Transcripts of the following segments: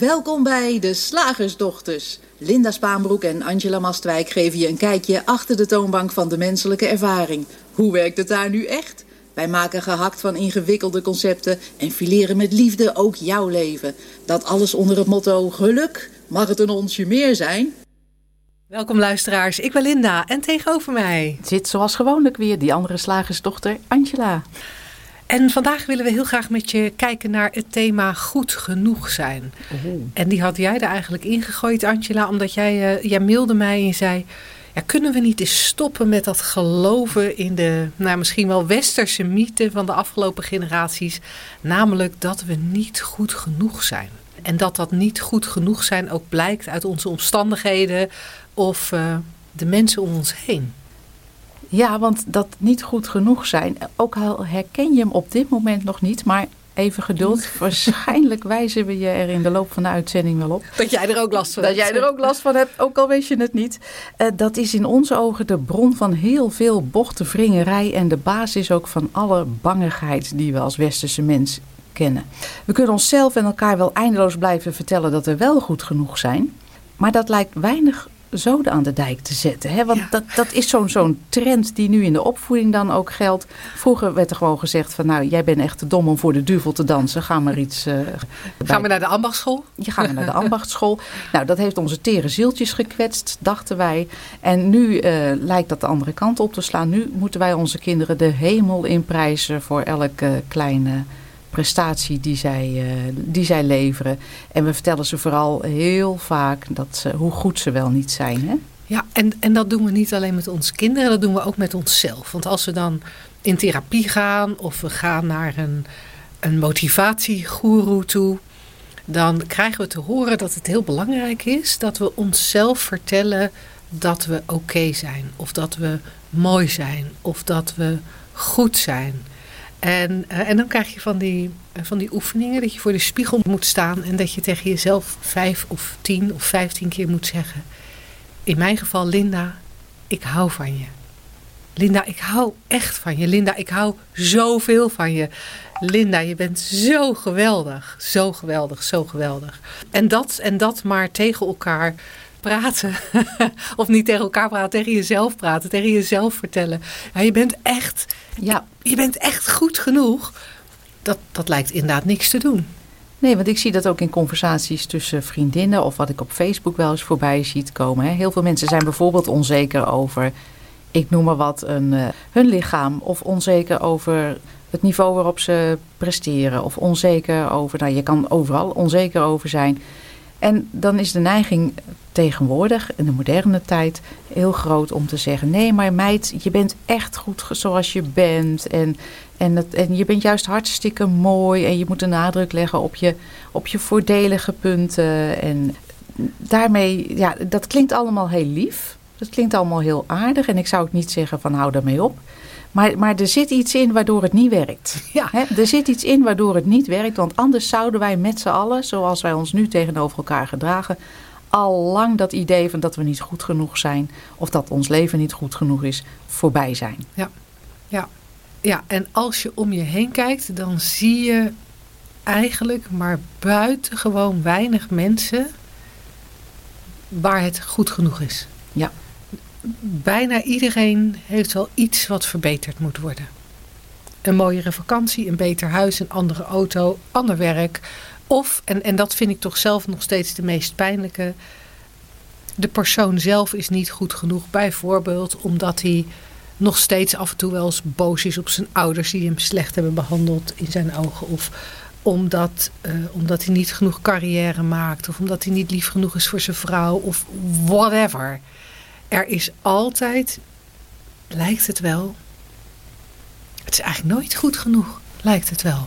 Welkom bij de Slagersdochters. Linda Spaanbroek en Angela Mastwijk geven je een kijkje achter de toonbank van de menselijke ervaring. Hoe werkt het daar nu echt? Wij maken gehakt van ingewikkelde concepten en fileren met liefde ook jouw leven. Dat alles onder het motto geluk. Mag het een onsje meer zijn? Welkom luisteraars, ik ben Linda en tegenover mij zit zoals gewoonlijk weer die andere slagersdochter Angela. En vandaag willen we heel graag met je kijken naar het thema goed genoeg zijn. En die had jij er eigenlijk ingegooid, Angela, omdat jij, uh, jij mailde mij en je zei... Ja, kunnen we niet eens stoppen met dat geloven in de nou, misschien wel westerse mythe van de afgelopen generaties? Namelijk dat we niet goed genoeg zijn. En dat dat niet goed genoeg zijn ook blijkt uit onze omstandigheden of uh, de mensen om ons heen. Ja, want dat niet goed genoeg zijn, ook al herken je hem op dit moment nog niet, maar even geduld. Waarschijnlijk wijzen we je er in de loop van de uitzending wel op. Dat jij er ook last van hebt. Dat jij er ook last van hebt, ook al weet je het niet. Uh, dat is in onze ogen de bron van heel veel bochtenvringerij en de basis ook van alle bangigheid die we als westerse mens kennen. We kunnen onszelf en elkaar wel eindeloos blijven vertellen dat we wel goed genoeg zijn. Maar dat lijkt weinig zoden aan de dijk te zetten. Hè? Want dat, dat is zo'n zo'n trend die nu in de opvoeding dan ook geldt. Vroeger werd er gewoon gezegd van nou, jij bent echt te dom om voor de duvel te dansen. Ga maar iets... Uh, gaan we naar de ambachtschool? Je gaat naar de ambachtschool. nou, dat heeft onze tere zieltjes gekwetst, dachten wij. En nu uh, lijkt dat de andere kant op te slaan. Nu moeten wij onze kinderen de hemel inprijzen voor elke kleine prestatie die zij, uh, die zij leveren. En we vertellen ze vooral heel vaak dat ze, hoe goed ze wel niet zijn. Hè? Ja, en, en dat doen we niet alleen met onze kinderen, dat doen we ook met onszelf. Want als we dan in therapie gaan of we gaan naar een, een motivatiegoeroe toe, dan krijgen we te horen dat het heel belangrijk is dat we onszelf vertellen dat we oké zijn, of dat we mooi zijn, of dat we goed zijn. En, uh, en dan krijg je van die, uh, van die oefeningen dat je voor de spiegel moet staan en dat je tegen jezelf vijf of tien of vijftien keer moet zeggen. In mijn geval, Linda, ik hou van je. Linda, ik hou echt van je. Linda, ik hou zoveel van je. Linda, je bent zo geweldig. Zo geweldig, zo geweldig. En dat, en dat maar tegen elkaar praten. of niet tegen elkaar praten, tegen jezelf praten, tegen jezelf vertellen. Ja, je bent echt, ja. je bent echt goed genoeg. Dat, dat lijkt inderdaad niks te doen. Nee, want ik zie dat ook in conversaties tussen vriendinnen of wat ik op Facebook wel eens voorbij ziet komen. Hè. Heel veel mensen zijn bijvoorbeeld onzeker over, ik noem maar wat, een, uh, hun lichaam. Of onzeker over het niveau waarop ze presteren. Of onzeker over, nou je kan overal onzeker over zijn. En dan is de neiging tegenwoordig, in de moderne tijd, heel groot om te zeggen: nee, maar meid, je bent echt goed zoals je bent. En, en, het, en je bent juist hartstikke mooi. En je moet de nadruk leggen op je, op je voordelige punten. En daarmee, ja, dat klinkt allemaal heel lief. Dat klinkt allemaal heel aardig. En ik zou ook niet zeggen van hou daarmee op. Maar, maar er zit iets in waardoor het niet werkt. Ja. er zit iets in waardoor het niet werkt. Want anders zouden wij met z'n allen, zoals wij ons nu tegenover elkaar gedragen, al lang dat idee van dat we niet goed genoeg zijn. Of dat ons leven niet goed genoeg is, voorbij zijn. Ja, ja. ja. en als je om je heen kijkt, dan zie je eigenlijk maar buitengewoon weinig mensen waar het goed genoeg is. Ja bijna iedereen heeft wel iets wat verbeterd moet worden. Een mooiere vakantie, een beter huis, een andere auto, ander werk. Of, en, en dat vind ik toch zelf nog steeds de meest pijnlijke, de persoon zelf is niet goed genoeg. Bijvoorbeeld omdat hij nog steeds af en toe wel eens boos is op zijn ouders die hem slecht hebben behandeld in zijn ogen. Of omdat, uh, omdat hij niet genoeg carrière maakt. Of omdat hij niet lief genoeg is voor zijn vrouw. Of whatever er is altijd, lijkt het wel, het is eigenlijk nooit goed genoeg, lijkt het wel.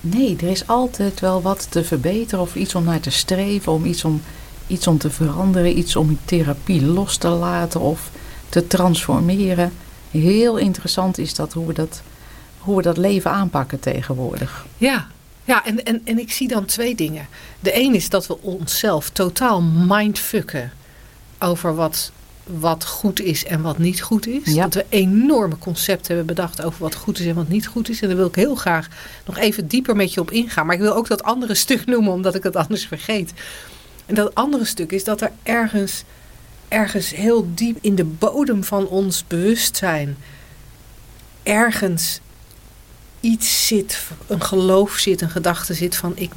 Nee, er is altijd wel wat te verbeteren of iets om naar te streven, om iets om, iets om te veranderen, iets om therapie los te laten of te transformeren. Heel interessant is dat hoe we dat, hoe we dat leven aanpakken tegenwoordig. Ja, ja en, en, en ik zie dan twee dingen. De een is dat we onszelf totaal mindfucken over wat wat goed is en wat niet goed is. Ja. Dat we enorme concepten hebben bedacht over wat goed is en wat niet goed is. En daar wil ik heel graag nog even dieper met je op ingaan. Maar ik wil ook dat andere stuk noemen, omdat ik het anders vergeet. En dat andere stuk is dat er ergens, ergens heel diep in de bodem van ons bewustzijn... ergens iets zit, een geloof zit, een gedachte zit van... ik,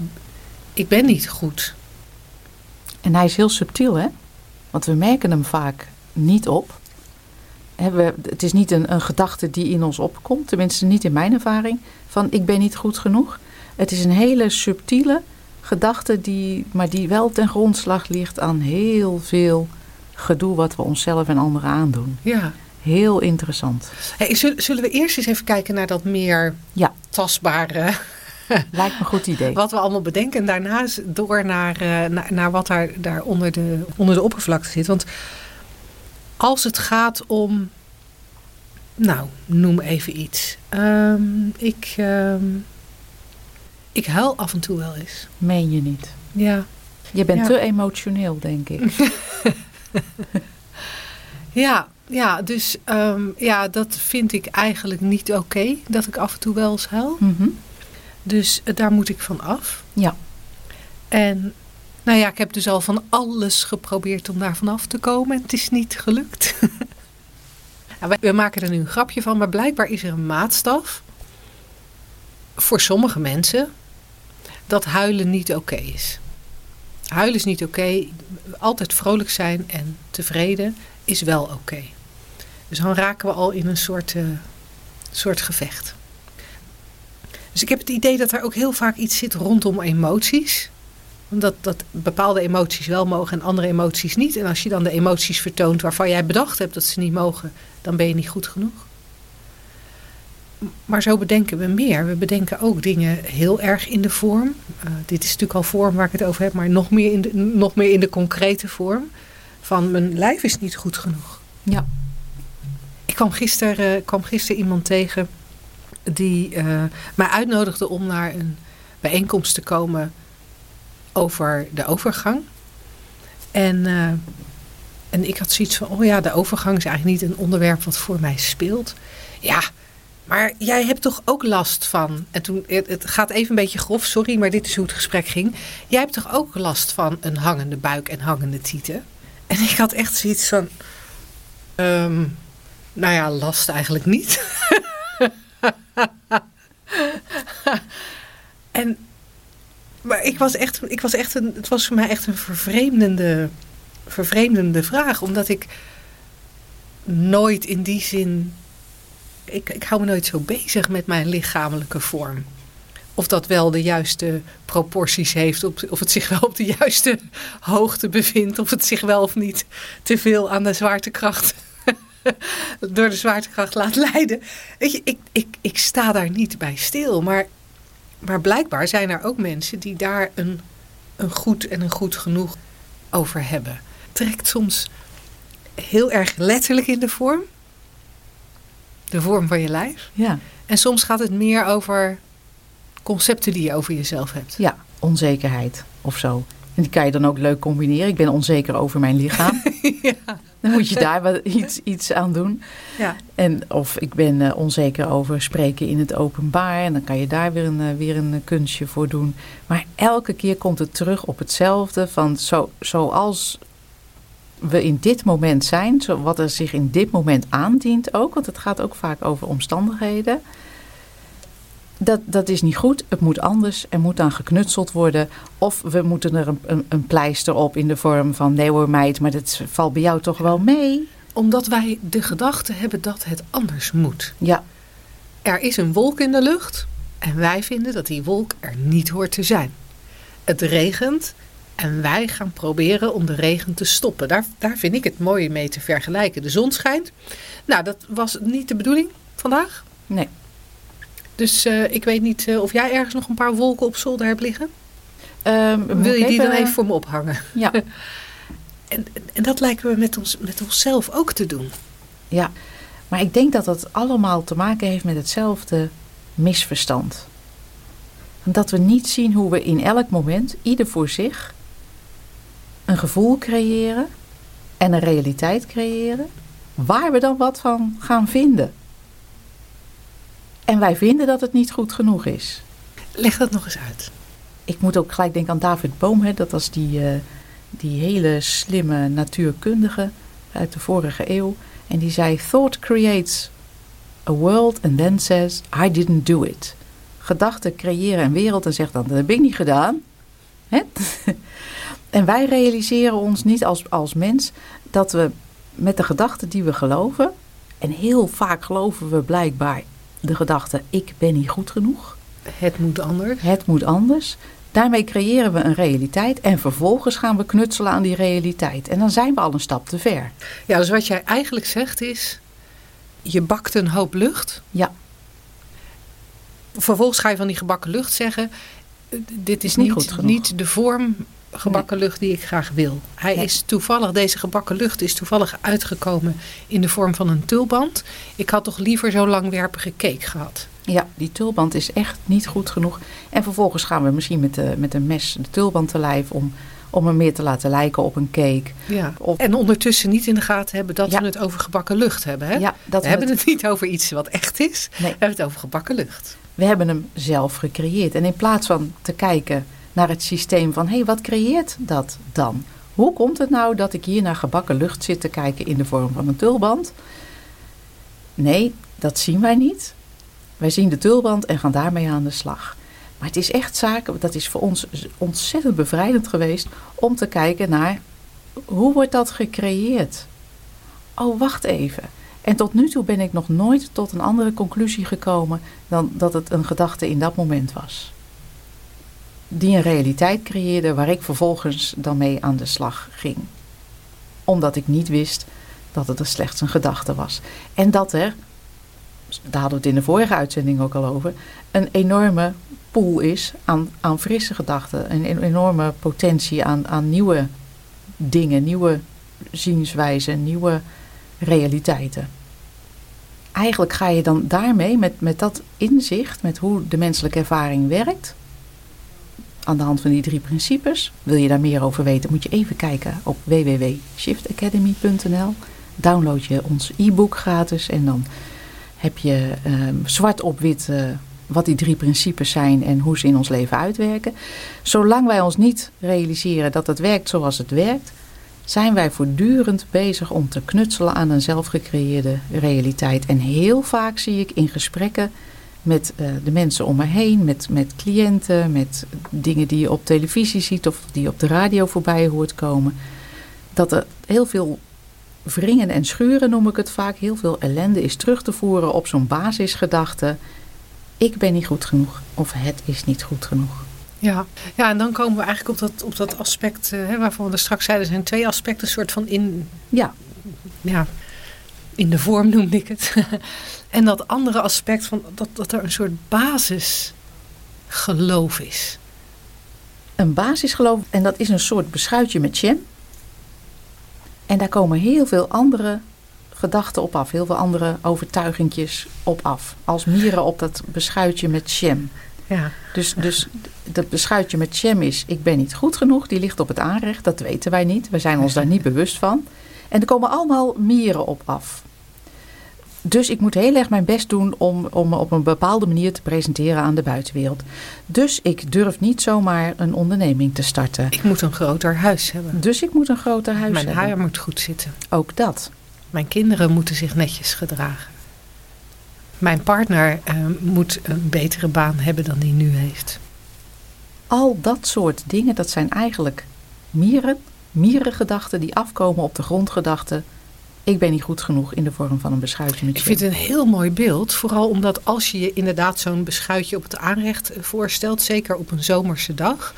ik ben niet goed. En hij is heel subtiel, hè? Want we merken hem vaak niet op. We- Het is niet een, een gedachte die in ons opkomt, tenminste niet in mijn ervaring, van ik ben niet goed genoeg. Het is een hele subtiele gedachte, die, maar die wel ten grondslag ligt aan heel veel gedoe wat we onszelf en anderen aandoen. Ja. Heel interessant. Hey, zullen, we eerst eens even kijken naar dat meer Ja. tastbare, Lijkt me een goed idee. wat we allemaal bedenken. En daarna door naar, eh, naar, naar wat daar, daar onder, de, onder de oppervlakte zit. Want als het gaat om, nou, noem even iets. Ehm, ik, ehm, ik huil af en toe wel eens. Meen je niet. Ja. Je bent Ja. te emotioneel, denk ik. Ja, ja dus ehm, ja, dat vind ik eigenlijk niet oké. dat ik af en toe wel eens huil. Mhm. Dus eh, daar moet ik van af. Ja. En nou ja, ik heb dus al van alles geprobeerd om daar vanaf te komen. En het is niet gelukt. Wij- we maken er nu een grapje van, maar blijkbaar is er een maatstaf. Voor sommige mensen. Dat huilen niet oké is. Huilen is niet oké. Altijd vrolijk zijn en tevreden is wel oké. Dus dan raken we al in een soort, eh, soort gevecht. Dus ik heb het idee dat er ook heel vaak iets zit rondom emoties. Omdat dat bepaalde emoties wel mogen en andere emoties niet. En als je dan de emoties vertoont waarvan jij bedacht hebt dat ze niet mogen, dan ben je niet goed genoeg. Maar zo bedenken we meer. We bedenken ook dingen heel erg in de vorm. Eh, dit is natuurlijk al vorm waar ik het over heb, maar nog meer in de, nog meer in de concrete vorm. Van mijn lijf is niet goed genoeg. Ja. Ik kwam gisteren, eh, kwam gisteren iemand tegen die eh, mij uitnodigde om naar een bijeenkomst te komen over de overgang. En, eh, en ik had zoiets van, oh ja, de overgang is eigenlijk niet een onderwerp wat voor mij speelt. Ja, maar jij hebt toch ook last van, en toen, het, gaat even een beetje grof, sorry, maar dit is hoe het gesprek ging. Jij hebt toch ook last van een hangende buik en hangende tieten? En ik had echt zoiets van, ehm, nou ja, last eigenlijk niet. en, maar ik was echt, ik was echt een, het was voor mij echt een vervreemdende, vervreemdende vraag. Omdat ik nooit in die zin, ik, ik hou me nooit zo bezig met mijn lichamelijke vorm. Of dat wel de juiste proporties heeft, of, het zich wel op de juiste hoogte bevindt, of het zich wel of niet te veel aan de zwaartekracht door de zwaartekracht laat leiden. Weet je, ik, ik, ik sta daar niet bij stil. Maar, maar blijkbaar zijn er ook mensen die daar een, een goed en een goed genoeg over hebben. Trekt soms heel erg letterlijk in de vorm. De vorm van je lijf. Ja. En soms gaat het meer over concepten die je over jezelf hebt. Ja, onzekerheid of zo. En die kan je dan ook leuk combineren. Ik ben onzeker over mijn lichaam. ja. Dan moet je daar wat, iets, iets aan doen. Ja. En of ik ben eh, onzeker over spreken in het openbaar. En dan kan je daar weer een, eh, weer een eh, kunstje voor doen. Maar elke keer komt het terug op hetzelfde. Van zo, zoals we in dit moment zijn. Zo, wat er zich in dit moment aandient ook. Want het gaat ook vaak over omstandigheden. Dat, dat is niet goed. Het moet anders. Er moet aan geknutseld worden. Of we moeten er een, een, een pleister op in de vorm van... nee hoor meid, maar dat valt bij jou toch wel mee? Omdat wij de gedachte hebben dat het anders moet. Ja, Er is een wolk in de lucht en wij vinden dat die wolk er niet hoort te zijn. Het regent en wij gaan proberen om de regen te stoppen. Daar, daar vind ik het mooi mee te vergelijken. De zon schijnt. Nou, dat was niet de bedoeling vandaag. nee. Dus eh, ik weet niet eh, of jij ergens nog een paar wolken op zolder hebt liggen. Ehm, Wil je die dan even voor me ophangen? Ja, En, en dat lijken we met, ons, met onszelf ook te doen. ja. Maar ik denk dat dat allemaal te maken heeft met hetzelfde misverstand. Dat we niet zien hoe we in elk moment, ieder voor zich, een gevoel creëren en een realiteit creëren waar we dan wat van gaan vinden. En wij vinden dat het niet goed genoeg is. Leg dat nog eens uit. Ik moet ook gelijk denken aan David Boom. Hè. Dat was die, uh, die hele slimme natuurkundige uit de vorige eeuw. En die zei: Thought creates a world and then says: I didn't do it. Gedachten creëren een wereld en zegt dan: Dat heb ik niet gedaan. Hè? en wij realiseren ons niet als, als mens dat we met de gedachten die we geloven. En heel vaak geloven we blijkbaar de gedachte: Ik ben niet goed genoeg. Het moet anders. Het moet anders. Daarmee creëren we een realiteit en vervolgens gaan we knutselen aan die realiteit. En dan zijn we al een stap te ver. Ja, dus wat jij eigenlijk zegt is, je bakt een hoop lucht. Ja. Vervolgens ga je van die gebakken lucht zeggen, dit is, niet, niet, niet de vorm gebakken lucht die ik graag wil. Hij is toevallig, deze gebakken lucht is toevallig uitgekomen in de vorm van een tulband. Ik had toch liever zo langwerpige cake gehad. Ja, die tulband is echt niet goed genoeg. En vervolgens gaan we misschien met, de, met een mes de tulband te lijf om, om hem meer te laten lijken op een cake. Ja. En ondertussen niet in de gaten hebben dat we het over gebakken lucht hebben. Hè? Ja, dat we, hebben het... niet over iets wat echt is. Nee. We hebben het over gebakken lucht. We hebben hem zelf gecreëerd. En in plaats van te kijken naar het systeem van... hé, hey, wat creëert dat dan? Hoe komt het nou dat ik hier naar gebakken lucht zit te kijken in de vorm van een tulband? Nee, dat zien wij niet. Wij zien de tulband en gaan daarmee aan de slag. Maar het is echt zaken, dat is voor ons ontzettend bevrijdend geweest om te kijken naar hoe wordt dat gecreëerd? Oh, wacht even. En tot nu toe ben ik nog nooit tot een andere conclusie gekomen dan dat het een gedachte in dat moment was. Die een realiteit creëerde waar ik vervolgens dan mee aan de slag ging. Omdat ik niet wist dat het er slechts een gedachte was. En dat er daar hadden we het in de vorige uitzending ook al over, een enorme pool is aan, aan frisse gedachten. Een, enorme potentie aan, aan nieuwe dingen, nieuwe zienswijzen, nieuwe realiteiten. Eigenlijk ga je dan daarmee, met, met dat inzicht, met hoe de menselijke ervaring werkt, aan de hand van die drie principes. Wil je daar meer over weten, moet je even kijken op www.shiftacademy.nl. Download je ons e-book gratis en dan heb je ehm, zwart op wit uh, wat die drie principes zijn en hoe ze in ons leven uitwerken. Zolang wij ons niet realiseren dat het werkt zoals het werkt, zijn wij voortdurend bezig om te knutselen aan een zelfgecreëerde realiteit. En heel vaak zie ik in gesprekken met uh, de mensen om me heen, met, met cliënten, met dingen die je op televisie ziet of die je op de radio voorbij hoort komen, dat er heel veel wringen en schuren noem ik het vaak. Heel veel ellende is terug te voeren op zo'n basisgedachte. Ik ben niet goed genoeg of het is niet goed genoeg. Ja, ja en dan komen we eigenlijk op dat, op dat aspect uh, hè, waarvan we er straks zeiden. Er zijn twee aspecten, een soort van in, ja. Ja, in de vorm noemde ik het. en dat andere aspect van dat, dat er een soort basisgeloof is. Een basisgeloof, en dat is een soort beschuitje met jam. En daar komen heel veel andere gedachten op af. Heel veel andere overtuigingjes op af. Als mieren op dat beschuitje met jam. Ja. Dus, dus dat beschuitje met jam is, ik ben niet goed genoeg. Die ligt op het aanrecht, dat weten wij niet. We zijn ons daar niet bewust van. En er komen allemaal mieren op af. Dus ik moet heel erg mijn best doen om, om op een bepaalde manier te presenteren aan de buitenwereld. Dus ik durf niet zomaar een onderneming te starten. Ik moet een groter huis hebben. Dus ik moet een groter huis mijn hebben. Mijn haar moet goed zitten. Ook dat. Mijn kinderen moeten zich netjes gedragen. Mijn partner uh, moet een betere baan hebben dan die nu heeft. Al dat soort dingen, dat zijn eigenlijk mieren, mierengedachten die afkomen op de grondgedachten ik ben niet goed genoeg in de vorm van een beschuitje met Ik vind het een heel mooi beeld. Vooral omdat als je je inderdaad zo'n beschuitje op het aanrecht voorstelt, zeker op een zomerse dag,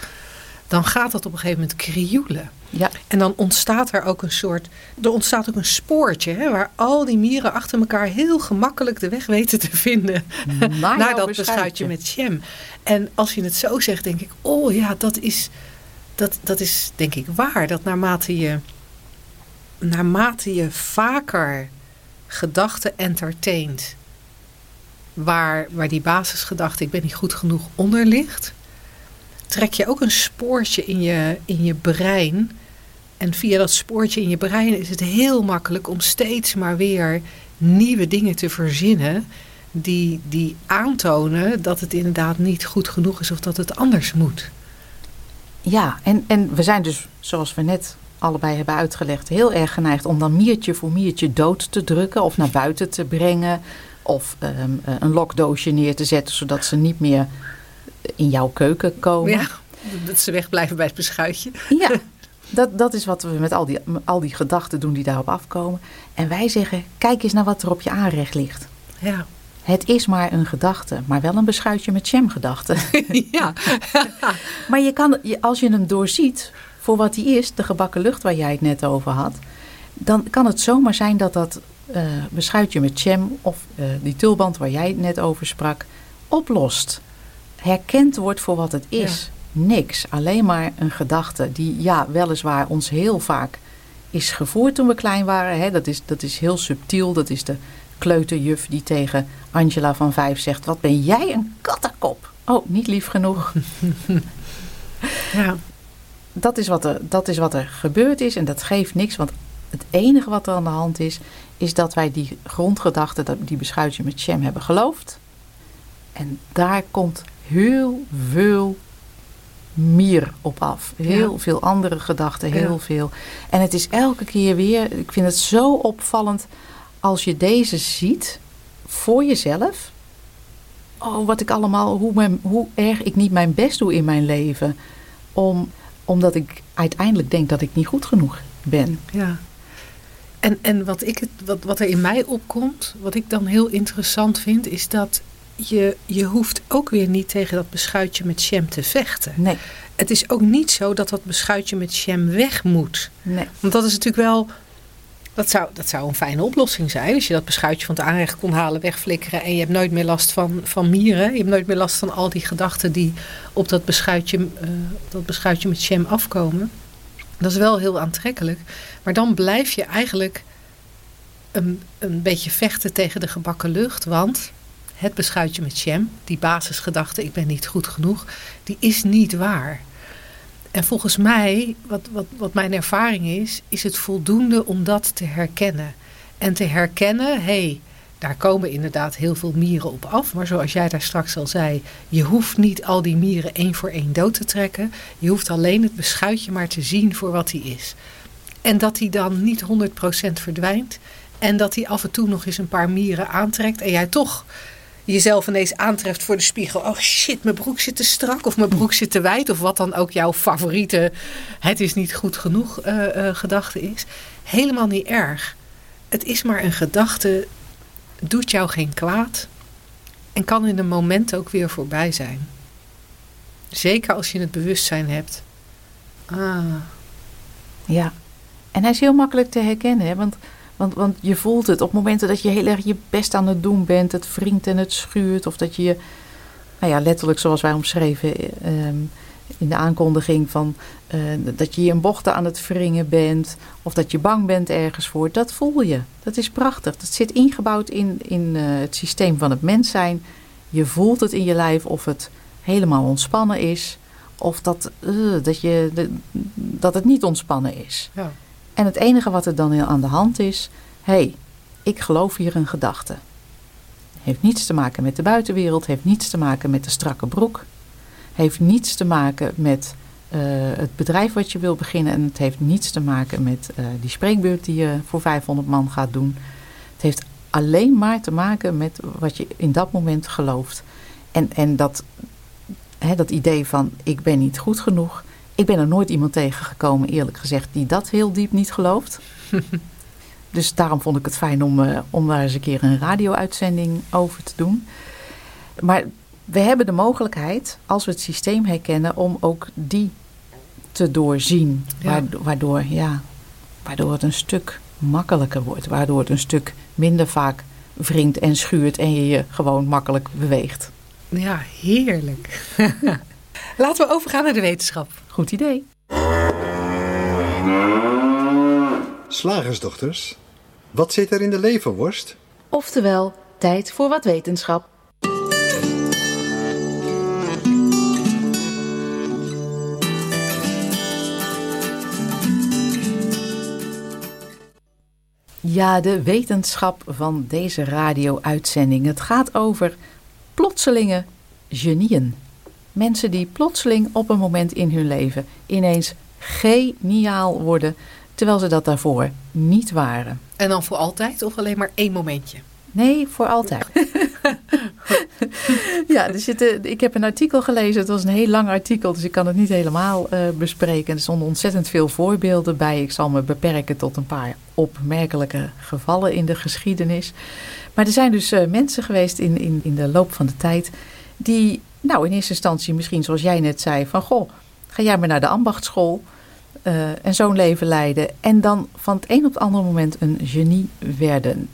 dan gaat dat op een gegeven moment krioelen. Ja. En dan ontstaat er ook een soort, er ontstaat ook een spoortje hè, waar al die mieren achter elkaar heel gemakkelijk de weg weten te vinden naar, naar dat beschuitje. beschuitje met jam. En als je het zo zegt, denk ik, oh ja, dat is, dat, dat is denk ik waar. Dat naarmate je naarmate je vaker gedachten entertaint, waar, waar die basisgedachte, ik ben niet goed genoeg, onder ligt, trek je ook een spoortje in je, in je brein En via dat spoortje in je brein is het heel makkelijk om steeds maar weer nieuwe dingen te verzinnen. Die, die aantonen dat het inderdaad niet goed genoeg is of dat het anders moet. Ja, en, en we zijn dus, zoals we net allebei hebben uitgelegd, heel erg geneigd om dan miertje voor miertje dood te drukken of naar buiten te brengen. Of ehm, een lokdoosje neer te zetten zodat ze niet meer in jouw keuken komen. Ja, dat ze wegblijven bij het beschuitje. Ja, dat, dat is wat we met al die, al die gedachten doen die daarop afkomen. En wij zeggen, kijk eens naar wat er op je aanrecht ligt. Ja. Het is maar een gedachte, maar wel een beschuitje met jam gedachte. ja. maar je kan, als je hem doorziet voor wat hij is, de gebakken lucht waar jij het net over had, dan kan het zomaar zijn dat dat uh, beschuitje met jam of uh, die tulband waar jij het net over sprak, oplost. Herkend wordt voor wat het is. Niks, alleen maar een gedachte die, ja, weliswaar ons heel vaak is gevoerd toen we klein waren. Hè? Dat, is, dat is heel subtiel. Dat is de kleuterjuf die tegen Angela van Vijf zegt: Wat ben jij een kattenkop? Oh, niet lief genoeg. ja. Dat is, wat er, dat is wat er gebeurd is en dat geeft niks. Want het enige wat er aan de hand is, is dat wij die grondgedachte, die beschuitje met jam hebben geloofd. En daar komt heel veel mier op af. Heel veel andere gedachten, heel veel. En het is elke keer weer, ik vind het zo opvallend als je deze ziet voor jezelf. Oh, wat ik allemaal, hoe, mijn, hoe erg ik niet mijn best doe in mijn leven. Om, omdat ik uiteindelijk denk dat ik niet goed genoeg ben. Ja. En, en wat, ik, wat, wat er in mij opkomt, wat ik dan heel interessant vind, is dat je, je hoeft ook weer niet tegen dat beschuitje met jam te vechten. Nee. Het is ook niet zo dat dat beschuitje met jam weg moet. Nee. Want dat is natuurlijk wel... Dat zou, dat zou een fijne oplossing zijn. Als je dat beschuitje van het aanrecht kon halen, wegflikkeren. En je hebt nooit meer last van, van mieren. Je hebt nooit meer last van al die gedachten die op dat beschuitje, uh, dat beschuitje met jam afkomen. Dat is wel heel aantrekkelijk. Maar dan blijf je eigenlijk een, een beetje vechten tegen de gebakken lucht. Want het beschuitje met jam, die basisgedachte ik ben niet goed genoeg, die is niet waar. En volgens mij, wat, wat, wat mijn ervaring is, is het voldoende om dat te herkennen. En te herkennen, hé, hey, daar komen inderdaad heel veel mieren op af. Maar zoals jij daar straks al zei, je hoeft niet al die mieren één voor één dood te trekken. Je hoeft alleen het beschuitje maar te zien voor wat hij is. En dat hij dan niet 100% verdwijnt. En dat hij af en toe nog eens een paar mieren aantrekt. En jij toch jezelf ineens aantreft voor de spiegel. Oh shit, mijn broek zit te strak of mijn broek zit te wijd. Of wat dan ook jouw favoriete het is niet goed genoeg uh, uh, gedachte is. Helemaal niet erg. Het is maar een gedachte, doet jou geen kwaad. En kan in een moment ook weer voorbij zijn. Zeker als je het bewustzijn hebt. Ah. Ja, en hij is heel makkelijk te herkennen. Want want, je voelt het op momenten dat je heel erg je best aan het doen bent. Het wringt en het schuurt. Of dat je, nou ja, letterlijk zoals wij omschreven ehm, in de aankondiging van uh, dat je in bochten aan het wringen bent. Of dat je bang bent ergens voor. Dat voel je. Dat is prachtig. Dat zit ingebouwd in, in uh, het systeem van het mens zijn. Je voelt het in je lijf of het helemaal ontspannen is. Of dat, uh, dat, je, dat het niet ontspannen is. Ja. En het enige wat er dan aan de hand is, hé, hey, ik geloof hier een gedachte. Heeft niets te maken met de buitenwereld, heeft niets te maken met de strakke broek, heeft niets te maken met uh, het bedrijf wat je wil beginnen en het heeft niets te maken met uh, die spreekbeurt die je voor 500 man gaat doen. Het heeft alleen maar te maken met wat je in dat moment gelooft. En, en dat, hè, dat idee van ik ben niet goed genoeg, ik ben er nooit iemand tegengekomen, eerlijk gezegd, die dat heel diep niet gelooft. dus daarom vond ik het fijn om, uh, om daar eens een keer een radio-uitzending over te doen. Maar we hebben de mogelijkheid, als we het systeem herkennen, om ook die te doorzien. Ja. Waardoor, ja, waardoor het een stuk makkelijker wordt. Waardoor het een stuk minder vaak wringt en schuurt en je je gewoon makkelijk beweegt. Ja, heerlijk. Laten we overgaan naar de wetenschap. Goed idee. Slagersdochters, wat zit er in de leverworst? Oftewel, tijd voor wat wetenschap. Ja, de wetenschap van deze radio-uitzending. Het gaat over plotselinge genieën. Mensen die plotseling op een moment in hun leven ineens geniaal worden, terwijl ze dat daarvoor niet waren. En dan voor altijd of alleen maar één momentje? Nee, voor altijd. ja, er zitten, ik heb een artikel gelezen. Het was een heel lang artikel, dus ik kan het niet helemaal uh, bespreken. Er stonden ontzettend veel voorbeelden bij. Ik zal me beperken tot een paar opmerkelijke gevallen in de geschiedenis. Maar er zijn dus uh, mensen geweest in, in, in de loop van de tijd die, nou in eerste instantie misschien zoals jij net zei, van goh, ga jij maar naar de ambachtschool uh, en zo'n leven leiden. En dan van het een op het andere moment een genie werden.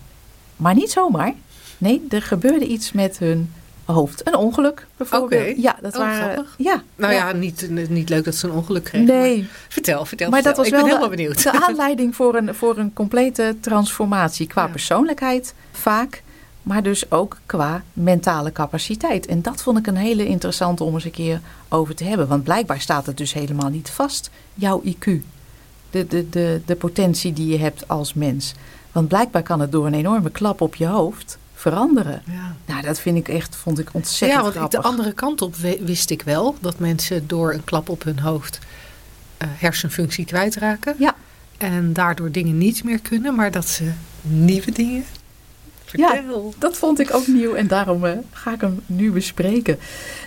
Maar niet zomaar. Nee, er gebeurde iets met hun hoofd. Een ongeluk bijvoorbeeld. Okay. Ja, dat oh, waren. Grappig. Ja, nou ja, ja, niet, niet leuk dat ze een ongeluk kregen. Nee. Maar vertel, vertel. Maar vertel. dat was ik wel ben helemaal benieuwd. de aanleiding voor een, voor een complete transformatie. Qua Ja. persoonlijkheid vaak, maar dus ook qua mentale capaciteit. En dat vond ik een hele interessante om eens een keer over te hebben. Want blijkbaar staat het dus helemaal niet vast, jouw IQ. De, de, de, de potentie die je hebt als mens. Want blijkbaar kan het door een enorme klap op je hoofd veranderen. Ja. Nou, dat vind ik echt, vond ik ontzettend Ja, want grappig. de andere kant op wist ik wel dat mensen door een klap op hun hoofd eh, hersenfunctie kwijtraken. Ja. En daardoor dingen niet meer kunnen, maar dat ze nieuwe dingen. Ja. Dat vond ik ook nieuw en daarom eh, ga ik hem nu bespreken.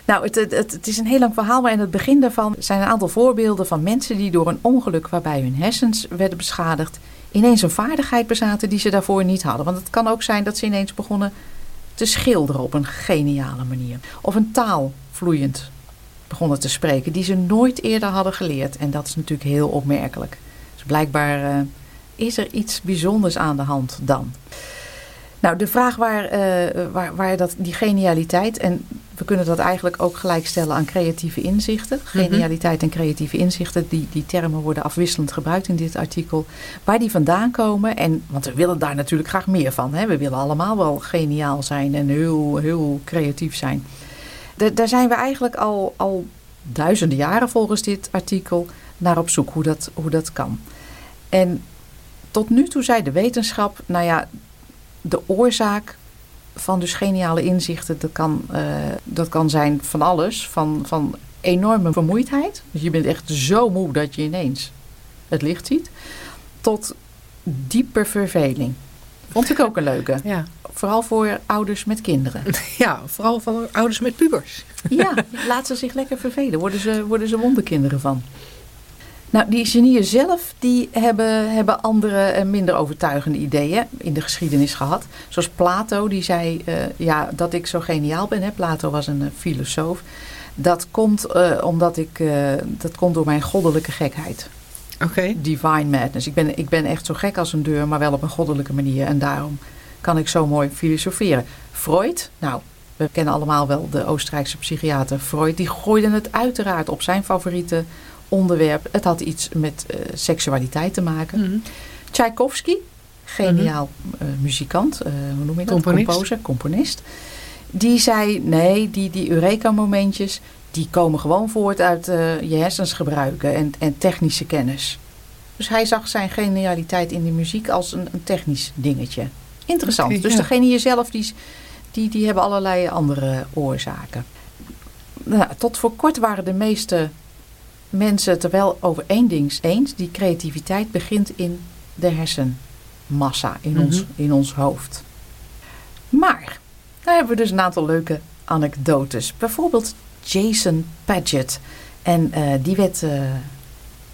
Nou, het, het, het, het is een heel lang verhaal, maar in het begin daarvan zijn een aantal voorbeelden van mensen die door een ongeluk waarbij hun hersens werden beschadigd, ineens een vaardigheid bezaten die ze daarvoor niet hadden. Want het kan ook zijn dat ze ineens begonnen te schilderen op een geniale manier. Of een taal vloeiend begonnen te spreken die ze nooit eerder hadden geleerd. En dat is natuurlijk heel opmerkelijk. Dus blijkbaar eh, is er iets bijzonders aan de hand dan. Nou, de vraag waar, eh, waar, waar dat, die genialiteit, en we kunnen dat eigenlijk ook gelijkstellen aan creatieve inzichten. Genialiteit en creatieve inzichten, die, die termen worden afwisselend gebruikt in dit artikel. Waar die vandaan komen, en, want we willen daar natuurlijk graag meer van. Hè? We willen allemaal wel geniaal zijn en heel, heel creatief zijn. Da- daar zijn we eigenlijk al, al duizenden jaren volgens dit artikel naar op zoek hoe dat, hoe dat kan. En tot nu toe zei de wetenschap, nou ja, de oorzaak van dus geniale inzichten, dat kan, eh, dat kan zijn van alles. Van, van enorme vermoeidheid. Dus je bent echt zo moe dat je ineens het licht ziet. Tot diepe verveling. Vond ik ook een leuke. Ja. Vooral voor ouders met kinderen. ja, vooral van ouders met pubers. Ja, laat ze zich lekker vervelen. Worden ze, worden ze wonderkinderen van. Nou, die genieën zelf die hebben, hebben andere en minder overtuigende ideeën in de geschiedenis gehad. Zoals Plato, die zei eh, ja, dat ik zo geniaal ben. Hè. Plato was een eh, filosoof. Dat komt, eh, omdat ik, eh, dat komt door mijn goddelijke gekheid. Oké. Divine madness. Ik ben, ik ben echt zo gek als een deur, maar wel op een goddelijke manier. En daarom kan ik zo mooi filosoferen. Freud, nou, we kennen allemaal wel de Oostenrijkse psychiater Freud. Die gooide het uiteraard op zijn favoriete onderwerp. Het had iets met eh, seksualiteit te maken. Mhm. Tchaikovsky, geniaal eh, muzikant, eh, hoe noem je dat? Componist. Composer, componist. Die zei, nee, die, die Eureka-momentjes, die komen gewoon voort uit je hersens gebruiken en, en technische kennis. Dus hij zag zijn genialiteit in de muziek als een, een technisch dingetje. Interessant. Dus ja. de genieën zelf, die, die, die hebben allerlei andere oorzaken. Nou, tot voor kort waren de meeste mensen het er wel over één ding eens. Die creativiteit begint in de hersenmassa, in, ons, Mhm. in ons hoofd. Maar, daar hebben we dus een aantal leuke anekdotes. Bijvoorbeeld Jason Paget. En eh, die werd eh,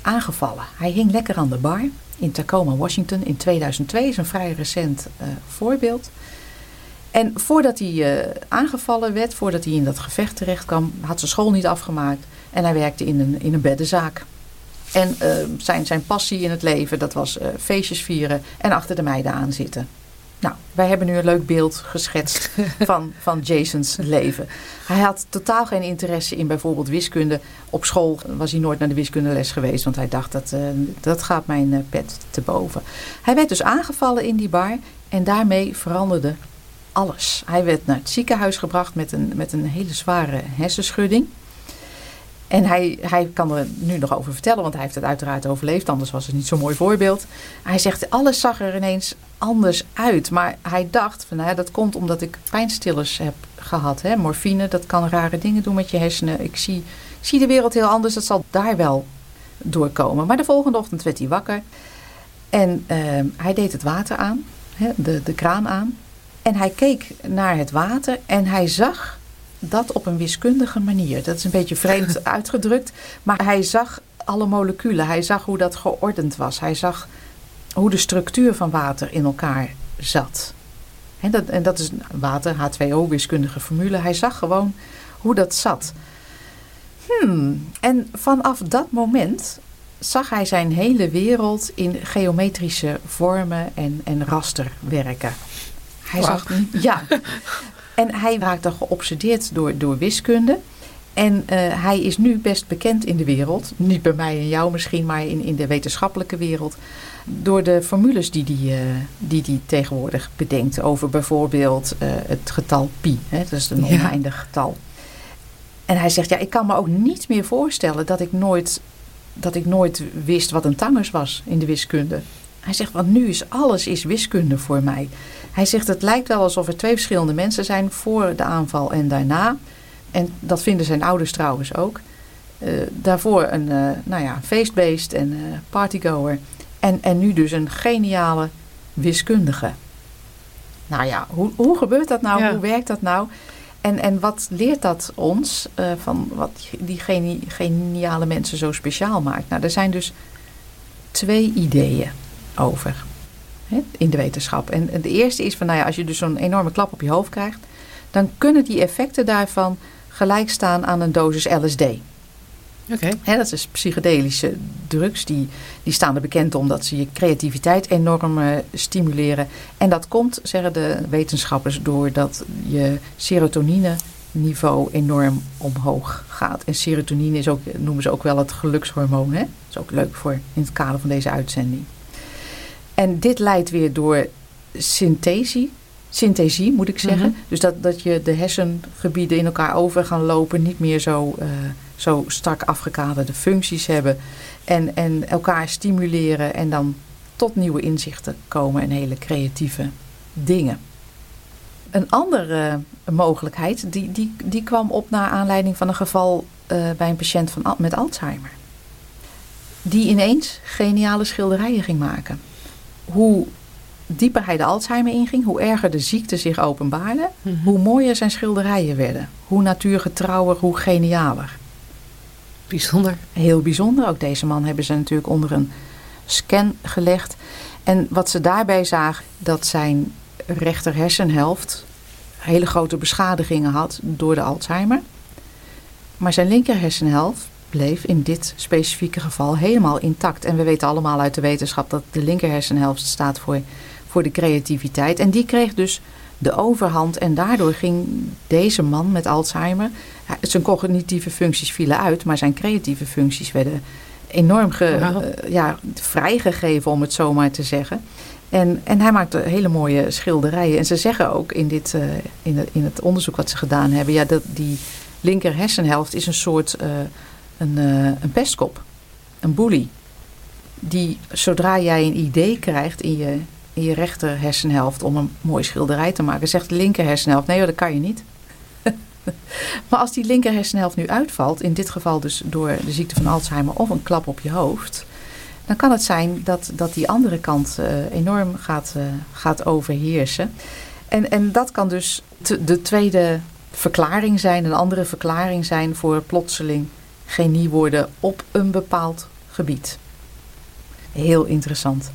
aangevallen. Hij hing lekker aan de bar in Tacoma, Washington in 2002. is een vrij recent eh, voorbeeld. En voordat hij aangevallen werd, voordat hij in dat gevecht terecht kwam, had zijn school niet afgemaakt. En hij werkte in een, in een beddenzaak. En eh, zijn, zijn passie in het leven, dat was eh, feestjes vieren en achter de meiden aan zitten. Nou, wij hebben nu een leuk beeld geschetst van, van Jasons leven. Hij had totaal geen interesse in bijvoorbeeld wiskunde. Op school was hij nooit naar de wiskundeles geweest, want hij dacht dat, eh, dat gaat mijn pet te boven. Hij werd dus aangevallen in die bar en daarmee veranderde alles. Hij werd naar het ziekenhuis gebracht met een, met een hele zware hersenschudding. En hij, hij kan er nu nog over vertellen, want hij heeft het uiteraard overleefd, anders was het niet zo'n mooi voorbeeld. Hij zegt, alles zag er ineens anders uit. Maar hij dacht, van, nou dat komt omdat ik pijnstillers heb gehad. Hè? Morfine, dat kan rare dingen doen met je hersenen. Ik zie, zie de wereld heel anders, dat zal daar wel doorkomen. Maar de volgende ochtend werd hij wakker en ehm, hij deed het water aan, hè, de, de kraan aan. En hij keek naar het water en hij zag dat op een wiskundige manier. Dat is een beetje vreemd uitgedrukt, maar hij zag alle moleculen. Hij zag hoe dat geordend was. Hij zag hoe de structuur van water in elkaar zat. En dat, en dat is water, H2O, wiskundige formule. Hij zag gewoon hoe dat zat. Hmm. En vanaf dat moment zag hij zijn hele wereld in geometrische vormen en, en raster werken. Hij zag, ja. En hij raakte geobsedeerd door, door wiskunde. En uh, hij is nu best bekend in de wereld. Niet bij mij en jou misschien, maar in, in de wetenschappelijke wereld. Door de formules die hij die, uh, die die tegenwoordig bedenkt. Over bijvoorbeeld uh, het getal pi. Hè, dat is een oneindig ja. getal. En hij zegt, ja, ik kan me ook niet meer voorstellen dat ik nooit, dat ik nooit wist wat een tangers was in de wiskunde. Hij zegt, want nu is alles is wiskunde voor mij. Hij zegt, het lijkt wel alsof er twee verschillende mensen zijn voor de aanval en daarna. En dat vinden zijn ouders trouwens ook. Uh, daarvoor een uh, nou ja, feestbeest en uh, partygoer. En, en nu dus een geniale wiskundige. Nou ja, hoe, hoe gebeurt dat nou? Ja. Hoe werkt dat nou? En, en wat leert dat ons van wat die geni geniale mensen zo speciaal maakt? Nou, er zijn dus twee ideeën over hè, in de wetenschap. En, de eerste is van, nou ja, als je dus zo'n enorme klap op je hoofd krijgt, dan kunnen die effecten daarvan gelijk staan aan een dosis LSD. Okay. He, dat is psychedelische drugs. Die, die staan er bekend omdat ze je creativiteit enorm uh, stimuleren. En dat komt, zeggen de wetenschappers, doordat je serotonine-niveau enorm omhoog gaat. En serotonine is ook, noemen ze ook wel het gelukshormoon. Hè? Dat is ook leuk voor in het kader van deze uitzending. En dit leidt weer door synthesie synthesie, moet ik zeggen. Mm -hmm. Dus dat, dat je de hersengebieden in elkaar over gaan lopen, niet meer zo, uh, zo strak afgekaderde functies hebben. En, en elkaar stimuleren en dan tot nieuwe inzichten komen en hele creatieve dingen. Een andere mogelijkheid, die, die, die kwam op naar aanleiding van een geval uh, bij een patiënt van, met Alzheimer. Die ineens geniale schilderijen ging maken. Hoe dieper hij de Alzheimer inging, hoe erger de ziekte zich openbaarde, mm -hmm. hoe mooier zijn schilderijen werden. Hoe natuurgetrouwer, hoe genialer. Bijzonder. Heel bijzonder. Ook deze man hebben ze natuurlijk onder een scan gelegd. En wat ze daarbij zagen, dat zijn rechter hersenhelft hele grote beschadigingen had door de Alzheimer. Maar zijn linker hersenhelft bleef in dit specifieke geval helemaal intact. En we weten allemaal uit de wetenschap dat de linker hersenhelft staat voor voor de creativiteit. En die kreeg dus de overhand. En daardoor ging deze man met Alzheimer. Zijn cognitieve functies vielen uit, maar zijn creatieve functies werden enorm ge, uh, ja, vrijgegeven, om het zo maar te zeggen. En, en hij maakte hele mooie schilderijen. En ze zeggen ook in, dit, uh, in, het, in het onderzoek wat ze gedaan hebben, ja, dat die linker hersenhelft is een soort uh, een, een pestkop, een bully. Die zodra jij een idee krijgt in je, in je rechter hersenhelft om een mooie schilderij te maken. Zegt de linker hersenhelft, nee dat kan je niet. maar als die linker hersenhelft nu uitvalt, in dit geval dus door de ziekte van Alzheimer of een klap op je hoofd, dan kan het zijn dat, dat die andere kant uh, enorm gaat, uh, gaat overheersen. En, en dat kan dus de tweede verklaring zijn, een andere verklaring zijn voor plotseling genie worden op een bepaald gebied. Heel interessant.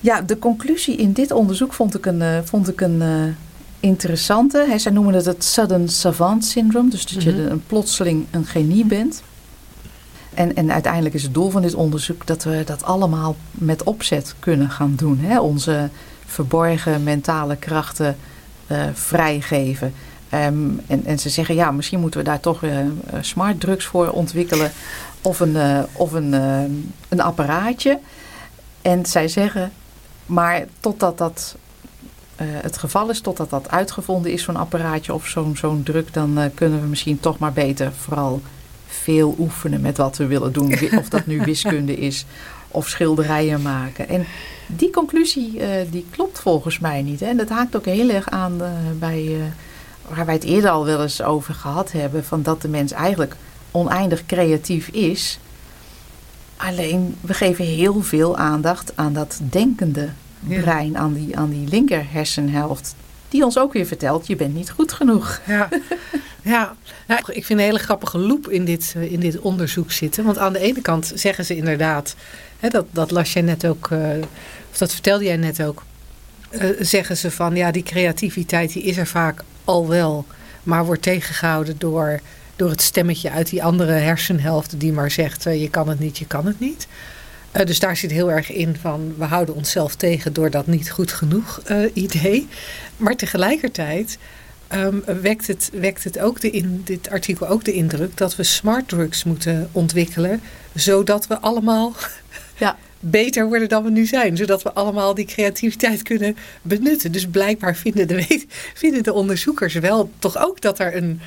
Ja, de conclusie in dit onderzoek vond ik een, uh, vond ik een uh, interessante. Hij, zij noemen het het sudden savant syndrome. Dus dat mm -hmm. je een plotseling een genie bent. En, en uiteindelijk is het doel van dit onderzoek dat we dat allemaal met opzet kunnen gaan doen. Hè? Onze verborgen mentale krachten uh, vrijgeven. Um, en, en ze zeggen, ja, misschien moeten we daar toch uh, smart drugs voor ontwikkelen. Of een, uh, of een, uh, een apparaatje. En zij zeggen, maar totdat dat het geval is, totdat dat uitgevonden is, zo'n apparaatje of zo'n zo'n druk, dan kunnen we misschien toch maar beter vooral veel oefenen met wat we willen doen. Of dat nu wiskunde is of schilderijen maken. En die conclusie die klopt volgens mij niet. Hè? En dat haakt ook heel erg aan bij waar wij het eerder al wel eens over gehad hebben. Van dat de mens eigenlijk oneindig creatief is. Alleen we geven heel veel aandacht aan dat denkende brein, aan die, aan die linker hersenhelft. Die ons ook weer vertelt, je bent niet goed genoeg. Ja, ja. Nou, ik vind een hele grappige loop in dit, in dit onderzoek zitten. Want aan de ene kant zeggen ze inderdaad, hè, dat, dat las jij net ook, uh, of dat vertelde jij net ook. Uh, zeggen ze van, ja, die creativiteit die is er vaak al wel. Maar wordt tegengehouden door, door het stemmetje uit die andere hersenhelft die maar zegt, uh, je kan het niet, je kan het niet. Uh, dus daar zit heel erg in van we houden onszelf tegen door dat niet goed genoeg idee. Maar tegelijkertijd um, wekt, het, wekt het ook de in dit artikel ook de indruk dat we smart drugs moeten ontwikkelen. Zodat we allemaal ja. beter worden dan we nu zijn. Zodat we allemaal die creativiteit kunnen benutten. Dus blijkbaar vinden de, vinden de onderzoekers wel toch ook dat er een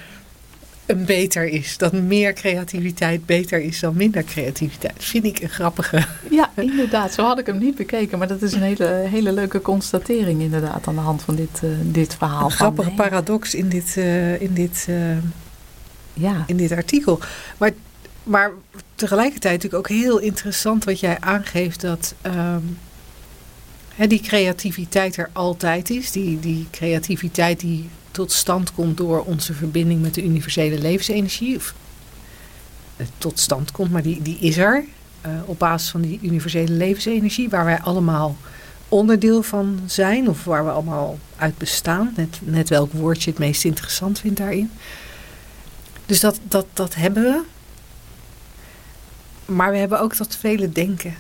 een beter is. Dat meer creativiteit beter is dan minder creativiteit. Vind ik een grappige. Ja, inderdaad. Zo had ik hem niet bekeken. Maar dat is een hele, hele leuke constatering inderdaad aan de hand van dit, uh, dit verhaal. Een grappige van, paradox in dit, uh, in, dit, uh, ja. in dit artikel. Maar, maar tegelijkertijd natuurlijk ook heel interessant wat jij aangeeft. Dat hè, die creativiteit er altijd is. Die, die creativiteit die tot stand komt door onze verbinding met de universele levensenergie. Of uh, tot stand komt, maar die, die is er. Uh, op basis van die universele levensenergie, waar wij allemaal onderdeel van zijn, of waar we allemaal uit bestaan. Net, net welk woordje het meest interessant vindt daarin. Dus dat, dat, dat hebben we. Maar we hebben ook dat vele denken.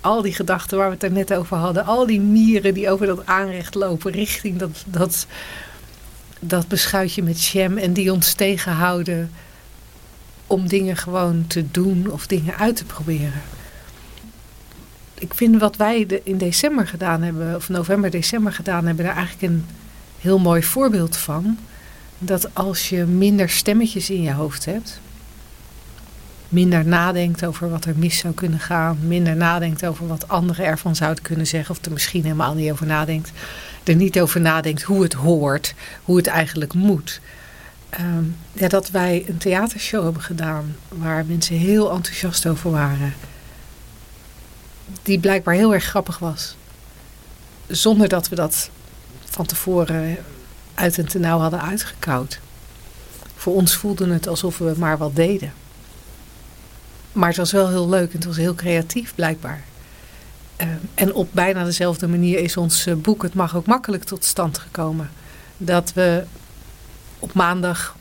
Al die gedachten waar we het er net over hadden. Al die mieren die over dat aanrecht lopen richting dat, dat dat beschuitje met jam en die ons tegenhouden om dingen gewoon te doen of dingen uit te proberen. Ik vind wat wij in december gedaan hebben, of november, december gedaan hebben, daar eigenlijk een heel mooi voorbeeld van. Dat als je minder stemmetjes in je hoofd hebt, minder nadenkt over wat er mis zou kunnen gaan, minder nadenkt over wat anderen ervan zouden kunnen zeggen, of er misschien helemaal niet over nadenkt, er niet over nadenkt hoe het hoort, hoe het eigenlijk moet. Um, ja, dat wij een theatershow hebben gedaan waar mensen heel enthousiast over waren. Die blijkbaar heel erg grappig was. Zonder dat we dat van tevoren uit en nauw hadden uitgekoud. Voor ons voelde het alsof we maar wat deden. Maar het was wel heel leuk en het was heel creatief blijkbaar. Uh, en op bijna dezelfde manier is ons uh, boek Het mag ook makkelijk tot stand gekomen. Dat we op maandag,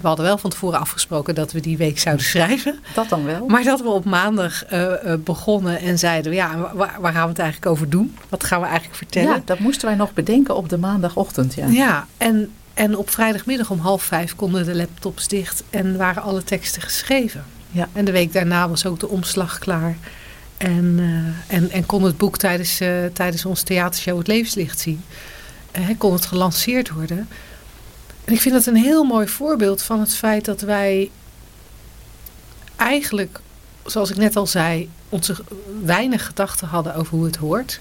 we hadden wel van tevoren afgesproken dat we die week zouden schrijven. Dat dan wel. Maar dat we op maandag uh, begonnen en zeiden, ja, waar, waar, gaan we het eigenlijk over doen? Wat gaan we eigenlijk vertellen? Ja, dat moesten wij nog bedenken op de maandagochtend. Ja, ja en, en op vrijdagmiddag om half vijf konden de laptops dicht en waren alle teksten geschreven. Ja. En de week daarna was ook de omslag klaar. En, uh, en, en kon het boek tijdens, uh, tijdens ons theatershow Het Levenslicht zien. Uh, kon het gelanceerd worden. En ik vind dat een heel mooi voorbeeld van het feit dat wij eigenlijk, zoals ik net al zei, onze weinig gedachten hadden over hoe het hoort.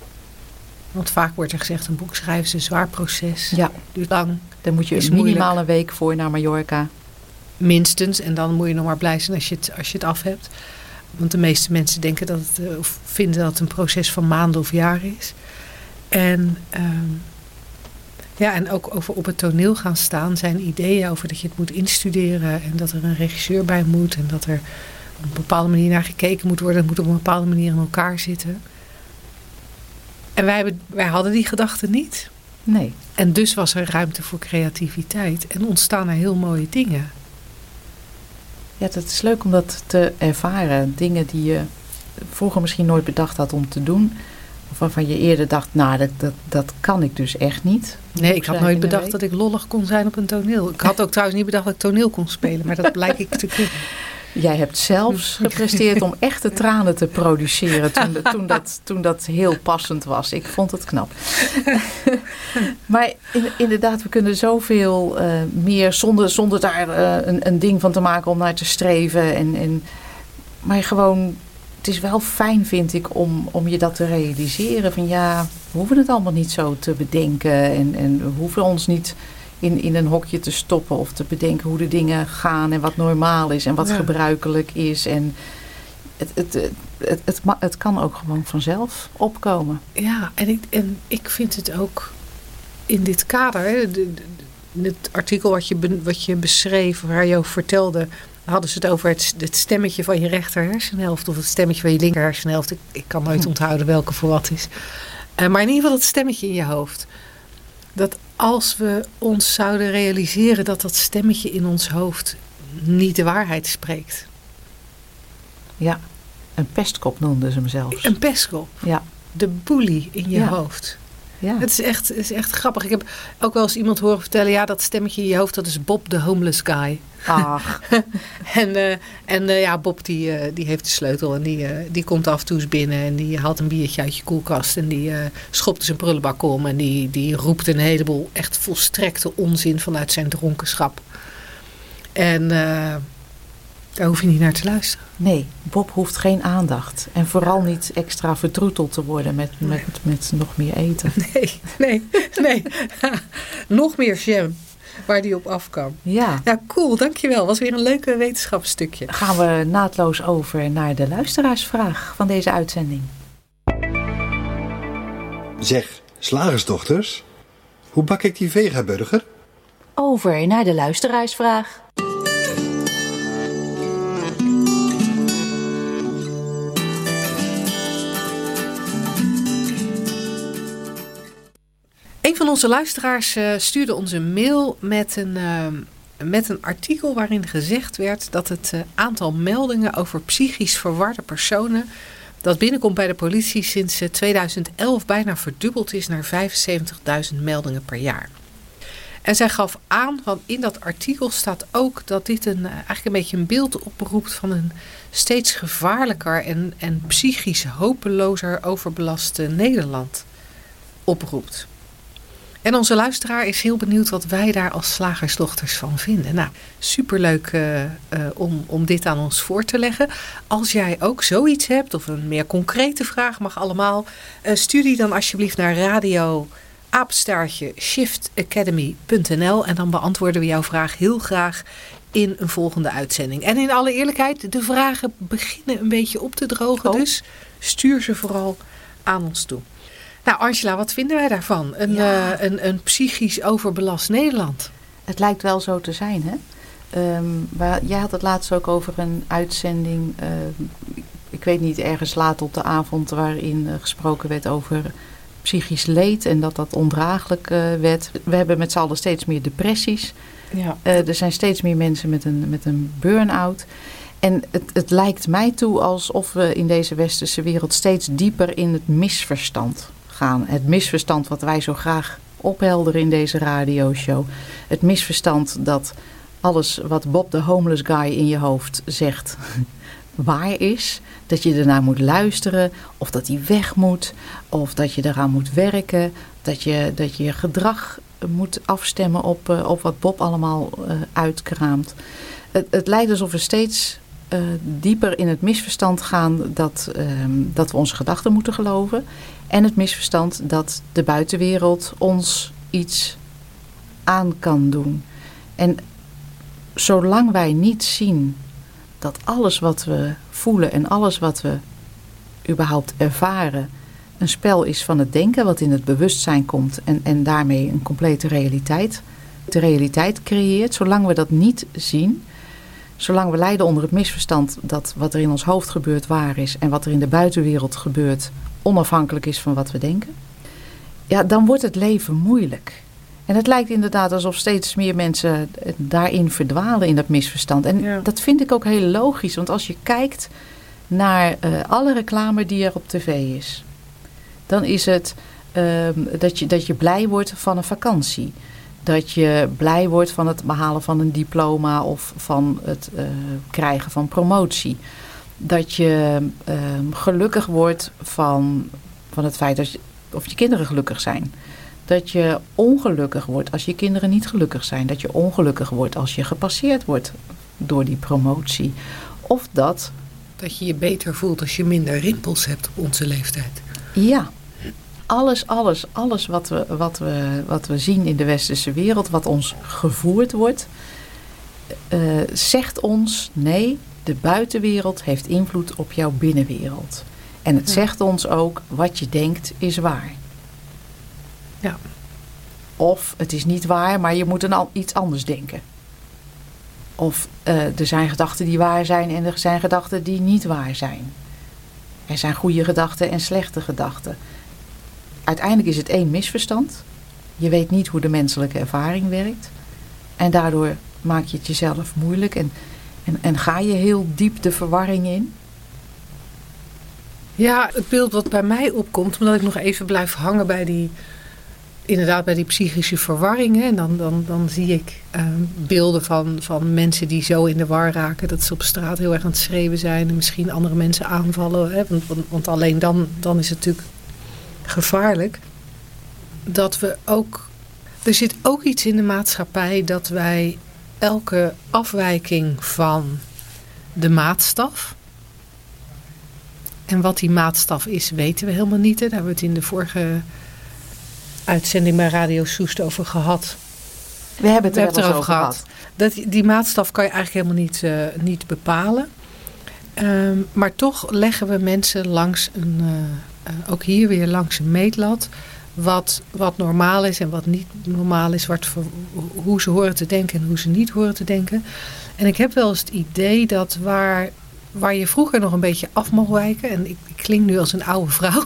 Want vaak wordt er gezegd, een boek schrijven is een zwaar proces. Ja. Duurt lang. Daar moet je een minimale week voor naar Mallorca. Minstens. En dan moet je nog maar blij zijn als je het, als je het af hebt. Want de meeste mensen denken dat het, eh, of vinden dat het een proces van maanden of jaren is. En, um, ja, en ook over op het toneel gaan staan zijn ideeën over dat je het moet instuderen en dat er een regisseur bij moet en dat er op een bepaalde manier naar gekeken moet worden. Het moet op een bepaalde manier in elkaar zitten. En wij, hebben, wij hadden die gedachten niet. Nee. En dus was er ruimte voor creativiteit en ontstaan er heel mooie dingen. Ja, het is leuk om dat te ervaren. Dingen die je vroeger misschien nooit bedacht had om te doen. Of waarvan je eerder dacht, nou, dat, dat, dat kan ik dus echt niet. Nee, ik had nooit bedacht dat ik lollig kon zijn op een toneel. Ik had ook trouwens niet bedacht dat ik toneel kon spelen. Maar dat blijkt ik te kunnen. Jij hebt zelfs gepresteerd om echte tranen te produceren toen, toen, dat, toen dat heel passend was. Ik vond het knap. maar inderdaad, we kunnen zoveel uh, meer zonder, zonder daar uh, een, een ding van te maken om naar te streven. En, en, maar gewoon, het is wel fijn vind ik om, om je dat te realiseren. Van ja, we hoeven het allemaal niet zo te bedenken en, en we hoeven ons niet in, in een hokje te stoppen of te bedenken hoe de dingen gaan en wat normaal is en wat gebruikelijk is. En het, het, het, het, het, kan ook gewoon vanzelf opkomen. Ja, en ik, en ik vind het ook in dit kader, hè, het artikel wat je, wat je beschreef, waar je over vertelde, hadden ze het over het, het, stemmetje van je rechter hersenhelft of het stemmetje van je linker hersenhelft. Ik, ik kan nooit hm. onthouden welke voor wat is. Uh, maar in ieder geval het stemmetje in je hoofd. Dat als we ons zouden realiseren dat dat stemmetje in ons hoofd niet de waarheid spreekt. Ja, een pestkop noemden ze hem zelfs. Een pestkop? Ja. De bully in je hoofd. Ja. Het, is echt, het is echt grappig. Ik heb ook wel eens iemand horen vertellen... ja, dat stemmetje in je hoofd, dat is Bob de homeless guy. Ach. en uh, en uh, ja, Bob die, uh, die heeft de sleutel en die, die komt af en toe eens binnen... en die haalt een biertje uit je koelkast... en die schopt zijn prullenbak om... en die, die roept een heleboel echt volstrekte onzin vanuit zijn dronkenschap. En daar hoef je niet naar te luisteren. Nee, Bob hoeft geen aandacht. En vooral niet extra vertroeteld te worden met, met, met nog meer eten. Nee, nee, nee. nog meer jam waar die op af kan. Ja. Ja, cool. Dankjewel. Was weer een leuke wetenschapsstukje. Gaan we naadloos over naar de luisteraarsvraag van deze uitzending. Zeg, slagersdochters, hoe bak ik die vegaburger? Over naar de luisteraarsvraag. Een van onze luisteraars uh, stuurde ons een mail met een, uh, met een artikel waarin gezegd werd dat het uh, aantal meldingen over psychisch verwarde personen dat binnenkomt bij de politie sinds 2011 bijna verdubbeld is naar 75.000 meldingen per jaar. En zij gaf aan, van in dat artikel staat ook dat dit een, eigenlijk een beetje een beeld oproept van een steeds gevaarlijker en, en psychisch hopelozer overbelast Nederland oproept. En onze luisteraar is heel benieuwd wat wij daar als slagersdochters van vinden. Nou, superleuk uh, uh, om, om dit aan ons voor te leggen. Als jij ook zoiets hebt of een meer concrete vraag mag allemaal. Uh, stuur die dan alsjeblieft naar radio apenstaartje shiftacademy.nl en dan beantwoorden we jouw vraag heel graag in een volgende uitzending. En in alle eerlijkheid, de vragen beginnen een beetje op te drogen. Oh. Dus stuur ze vooral aan ons toe. Nou, Angela, wat vinden wij daarvan? Een, ja. uh, een, een psychisch overbelast Nederland. Het lijkt wel zo te zijn, hè? Um, waar, jij had het laatst ook over een uitzending, uh, ik weet niet, ergens laat op de avond, waarin uh, gesproken werd over psychisch leed en dat dat ondraaglijk werd. We hebben met z'n allen steeds meer depressies. Ja. er zijn steeds meer mensen met een, met een burn-out. En het, het lijkt mij toe alsof we in deze westerse wereld steeds dieper in het misverstand gaan. Het misverstand wat wij zo graag ophelderen in deze radioshow. Het misverstand dat alles wat Bob de homeless guy in je hoofd zegt waar is. Dat je ernaar moet luisteren of dat hij weg moet of dat je eraan moet werken. Dat je dat je, gedrag moet afstemmen op, uh, op wat Bob allemaal uh, uitkraamt. Het, lijkt alsof we steeds uh, dieper in het misverstand gaan dat, uh, dat we onze gedachten moeten geloven. En het misverstand dat de buitenwereld ons iets aan kan doen. En zolang wij niet zien dat alles wat we voelen en alles wat we überhaupt ervaren een spel is van het denken, wat in het bewustzijn komt en, en daarmee een complete realiteit, de realiteit creëert. Zolang we dat niet zien, zolang we lijden onder het misverstand dat wat er in ons hoofd gebeurt waar is en wat er in de buitenwereld gebeurt onafhankelijk is van wat we denken, ja, dan wordt het leven moeilijk. En het lijkt inderdaad alsof steeds meer mensen daarin verdwalen in dat misverstand. En dat vind ik ook heel logisch, want als je kijkt naar uh, alle reclame die er op tv is, dan is het uh, dat, je, dat je blij wordt van een vakantie. Dat je blij wordt van het behalen van een diploma of van het uh, krijgen van promotie. Dat je uh, gelukkig wordt van, van het feit dat je, of je kinderen gelukkig zijn. Dat je ongelukkig wordt als je kinderen niet gelukkig zijn. Dat je ongelukkig wordt als je gepasseerd wordt door die promotie. Of dat. Dat je je beter voelt als je minder rimpels hebt op onze leeftijd. Ja, alles, alles, alles wat we, wat, we, wat we zien in de westerse wereld, wat ons gevoerd wordt, uh, zegt ons nee, de buitenwereld heeft invloed op jouw binnenwereld. En het zegt ons ook, wat je denkt is waar. Ja. Of het is niet waar, maar je moet een, iets anders denken. Of uh, er zijn gedachten die waar zijn en er zijn gedachten die niet waar zijn. Er zijn goede gedachten en slechte gedachten uiteindelijk is het één misverstand. Je weet niet hoe de menselijke ervaring werkt. En daardoor maak je het jezelf moeilijk en, en, en ga je heel diep de verwarring in. Ja, het beeld wat bij mij opkomt, omdat ik nog even blijf hangen bij die, inderdaad bij die psychische verwarringen. En dan, dan, dan zie ik uh, beelden van, van mensen die zo in de war raken dat ze op straat heel erg aan het schreeuwen zijn en misschien andere mensen aanvallen. Hè? Want, want, want alleen dan, dan is het natuurlijk gevaarlijk. Dat we ook. Er zit ook iets in de maatschappij dat wij elke afwijking van de maatstaf. En wat die maatstaf is, weten we helemaal niet. Daar hebben we het in de vorige uitzending bij Radio Soest over gehad. We hebben het, we hebben het erover gehad. gehad. Dat, die maatstaf kan je eigenlijk helemaal niet, uh, niet bepalen. Um, maar toch leggen we mensen langs een, uh, uh, ook hier weer langs een meetlat. Wat, wat normaal is en wat niet normaal is. Wat, hoe ze horen te denken en hoe ze niet horen te denken. En ik heb wel eens het idee dat waar, waar je vroeger nog een beetje af mocht wijken. En ik, ik klink nu als een oude vrouw.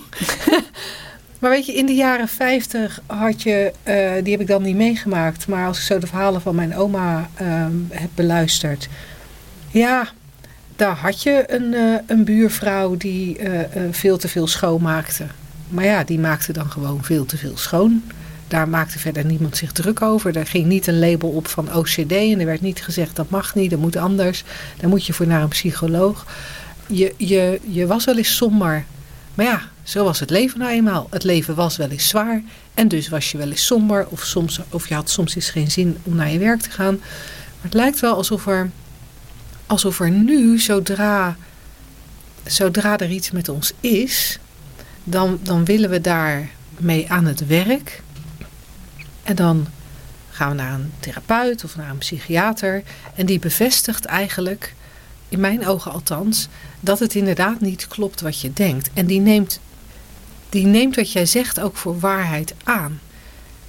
maar weet je, in de jaren 50 had je, uh, die heb ik dan niet meegemaakt. Maar als ik zo de verhalen van mijn oma uh, heb beluisterd. Ja, daar had je een, uh, een buurvrouw die uh, veel te veel schoonmaakte. Maar ja, die maakte dan gewoon veel te veel schoon. Daar maakte verder niemand zich druk over. Daar ging niet een label op van OCD. En er werd niet gezegd dat mag niet, dat moet anders. Daar moet je voor naar een psycholoog. Je, je, je was wel eens somber. Maar ja, zo was het leven nou eenmaal. Het leven was wel eens zwaar. En dus was je wel eens somber. Of, soms, of je had soms eens geen zin om naar je werk te gaan. Maar het lijkt wel alsof er alsof er nu, zodra, zodra er iets met ons is, dan, dan willen we daar mee aan het werk. En dan gaan we naar een therapeut of naar een psychiater. En die bevestigt eigenlijk, in mijn ogen althans, dat het inderdaad niet klopt wat je denkt. En die neemt, die neemt wat jij zegt ook voor waarheid aan.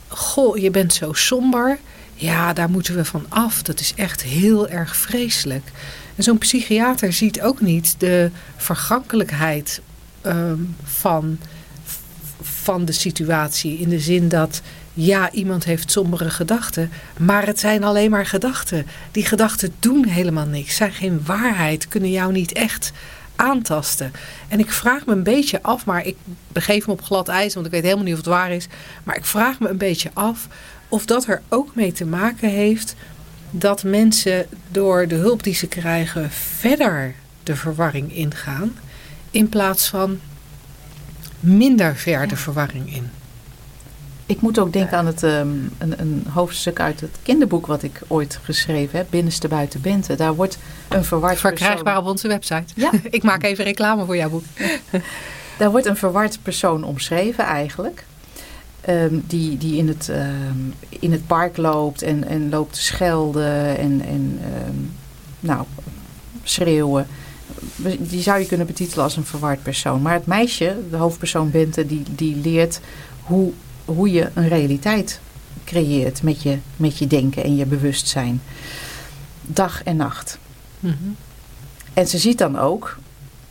Goh, je bent zo somber. Ja, daar moeten we van af. Dat is echt heel erg vreselijk. En zo'n psychiater ziet ook niet de vergankelijkheid um, van, van de situatie. In de zin dat, ja, iemand heeft sombere gedachten, maar het zijn alleen maar gedachten. Die gedachten doen helemaal niks, zijn geen waarheid, kunnen jou niet echt aantasten. En ik vraag me een beetje af, maar ik begeef me op glad ijs, want ik weet helemaal niet of het waar is. Maar ik vraag me een beetje af of dat er ook mee te maken heeft dat mensen door de hulp die ze krijgen verder de verwarring ingaan. In plaats van minder ver de verwarring in. Ik moet ook denken aan het, um, een, een, hoofdstuk uit het kinderboek wat ik ooit geschreven heb, Binnenste Buiten Bente. Daar wordt een verward Verkrijgbaar persoon... op onze website. Ja. ik maak even reclame voor jouw boek. Daar wordt een verward persoon omschreven eigenlijk. Um, die, die in, het, um, in het park loopt en, en loopt te schelden en, en um, nou, schreeuwen. Die zou je kunnen betitelen als een verward persoon. Maar het meisje, de hoofdpersoon Bente, die, die leert hoe, hoe je een realiteit creëert met je, met je denken en je bewustzijn. Dag en nacht. Mm -hmm. En ze ziet dan ook,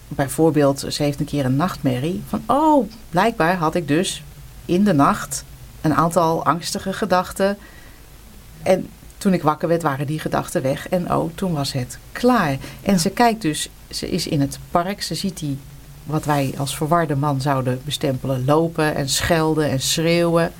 bijvoorbeeld, ze heeft een keer een nachtmerrie van, oh, blijkbaar had ik dus in de nacht een aantal angstige gedachten. En toen ik wakker werd, waren die gedachten weg. En oh, toen was het klaar. En ze kijkt dus, ze is in het park, ze ziet die, wat wij als verwarde man zouden bestempelen, lopen en schelden en schreeuwen.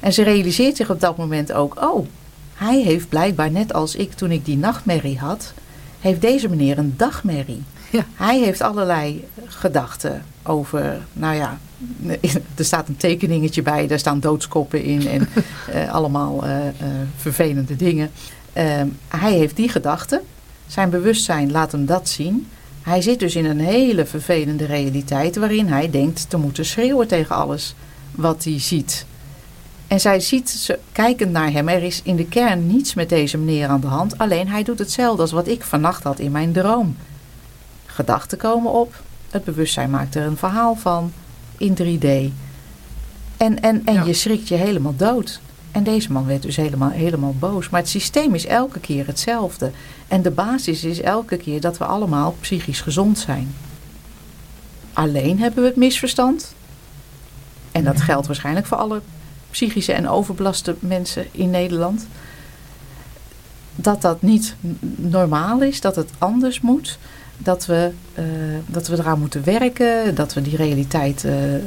En ze realiseert zich op dat moment ook, oh, hij heeft blijkbaar net als ik toen ik die nachtmerrie had, heeft deze meneer een dagmerrie. Ja. Hij heeft allerlei gedachten over, nou ja, er staat een tekeningetje bij, daar staan doodskoppen in en uh, allemaal uh, uh, vervelende dingen. Ehm, hij heeft die gedachten, zijn bewustzijn laat hem dat zien. Hij zit dus in een hele vervelende realiteit waarin hij denkt te moeten schreeuwen tegen alles wat hij ziet. En zij ziet, ze, kijkend naar hem, er is in de kern niets met deze meneer aan de hand. Alleen hij doet hetzelfde als wat ik vannacht had in mijn droom. Gedachten komen op, het bewustzijn maakt er een verhaal van in 3D. En, en, en ja. je schrikt je helemaal dood. En deze man werd dus helemaal, helemaal boos. Maar het systeem is elke keer hetzelfde. En de basis is elke keer dat we allemaal psychisch gezond zijn. Alleen hebben we het misverstand. En dat geldt waarschijnlijk voor alle psychische en overbelaste mensen in Nederland. Dat dat niet normaal is, dat het anders moet. Dat we, uh, dat we eraan moeten werken, dat we die realiteit, uh, uh,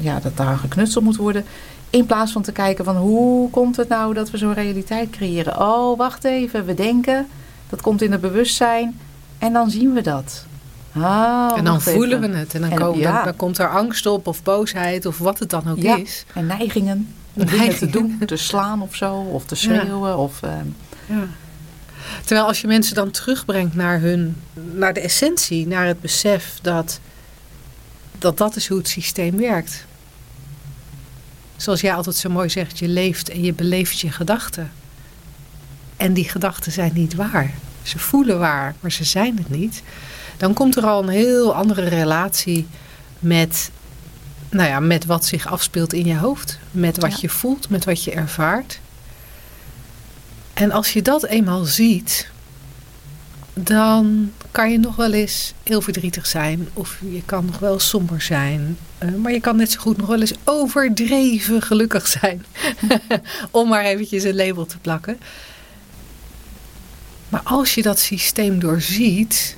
ja, dat daar geknutseld moet worden. In plaats van te kijken van hoe komt het nou dat we zo'n realiteit creëren. Oh, wacht even, we denken, dat komt in het bewustzijn en dan zien we dat. Oh, en dan voelen even. we het. En dan, en, komen, ja. dan, dan, komt er angst op of boosheid of wat het dan ook ja. is. En neigingen om dingen te doen. Te slaan of zo. Of te schreeuwen. Of, uh, ja. Terwijl als je mensen dan terugbrengt naar, hun, naar de essentie. Naar het besef dat, dat dat is hoe het systeem werkt. Zoals jij altijd zo mooi zegt. Je leeft en je beleeft je gedachten. En die gedachten zijn niet waar. Ze voelen waar, maar ze zijn het niet dan komt er al een heel andere relatie met, nou ja, met wat zich afspeelt in je hoofd. Met wat ja. je voelt, met wat je ervaart. En als je dat eenmaal ziet, dan kan je nog wel eens heel verdrietig zijn. Of je kan nog wel somber zijn. Uh, maar je kan net zo goed nog wel eens overdreven gelukkig zijn. Om maar eventjes een label te plakken. Maar als je dat systeem doorziet,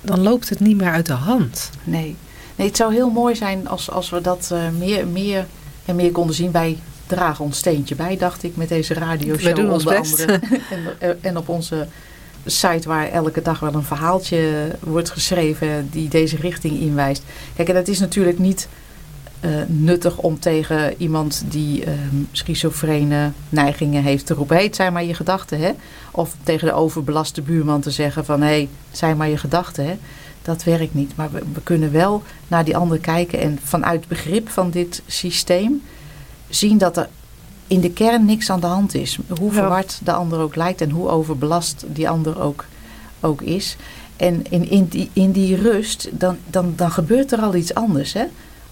dan loopt het niet meer uit de hand. Nee, nee het zou heel mooi zijn als, als we dat uh, meer, meer en meer konden zien. Wij dragen ons steentje bij, dacht ik, met deze radioshow. Wij doen ons best. en, en op onze site waar elke dag wel een verhaaltje wordt geschreven die deze richting inwijst. Kijk, en dat is natuurlijk niet uh, nuttig om tegen iemand die um, schizofrene neigingen heeft te roepen: heet zijn maar je gedachten, hè? Of tegen de overbelaste buurman te zeggen: van hé, hey, zijn maar je gedachten, hè? Dat werkt niet. Maar we, we, kunnen wel naar die ander kijken en vanuit begrip van dit systeem zien dat er in de kern niks aan de hand is. Hoe verward de ander ook lijkt en hoe overbelast die ander ook, ook is. En in, in, die, in die rust, dan, dan, dan gebeurt er al iets anders. Hè?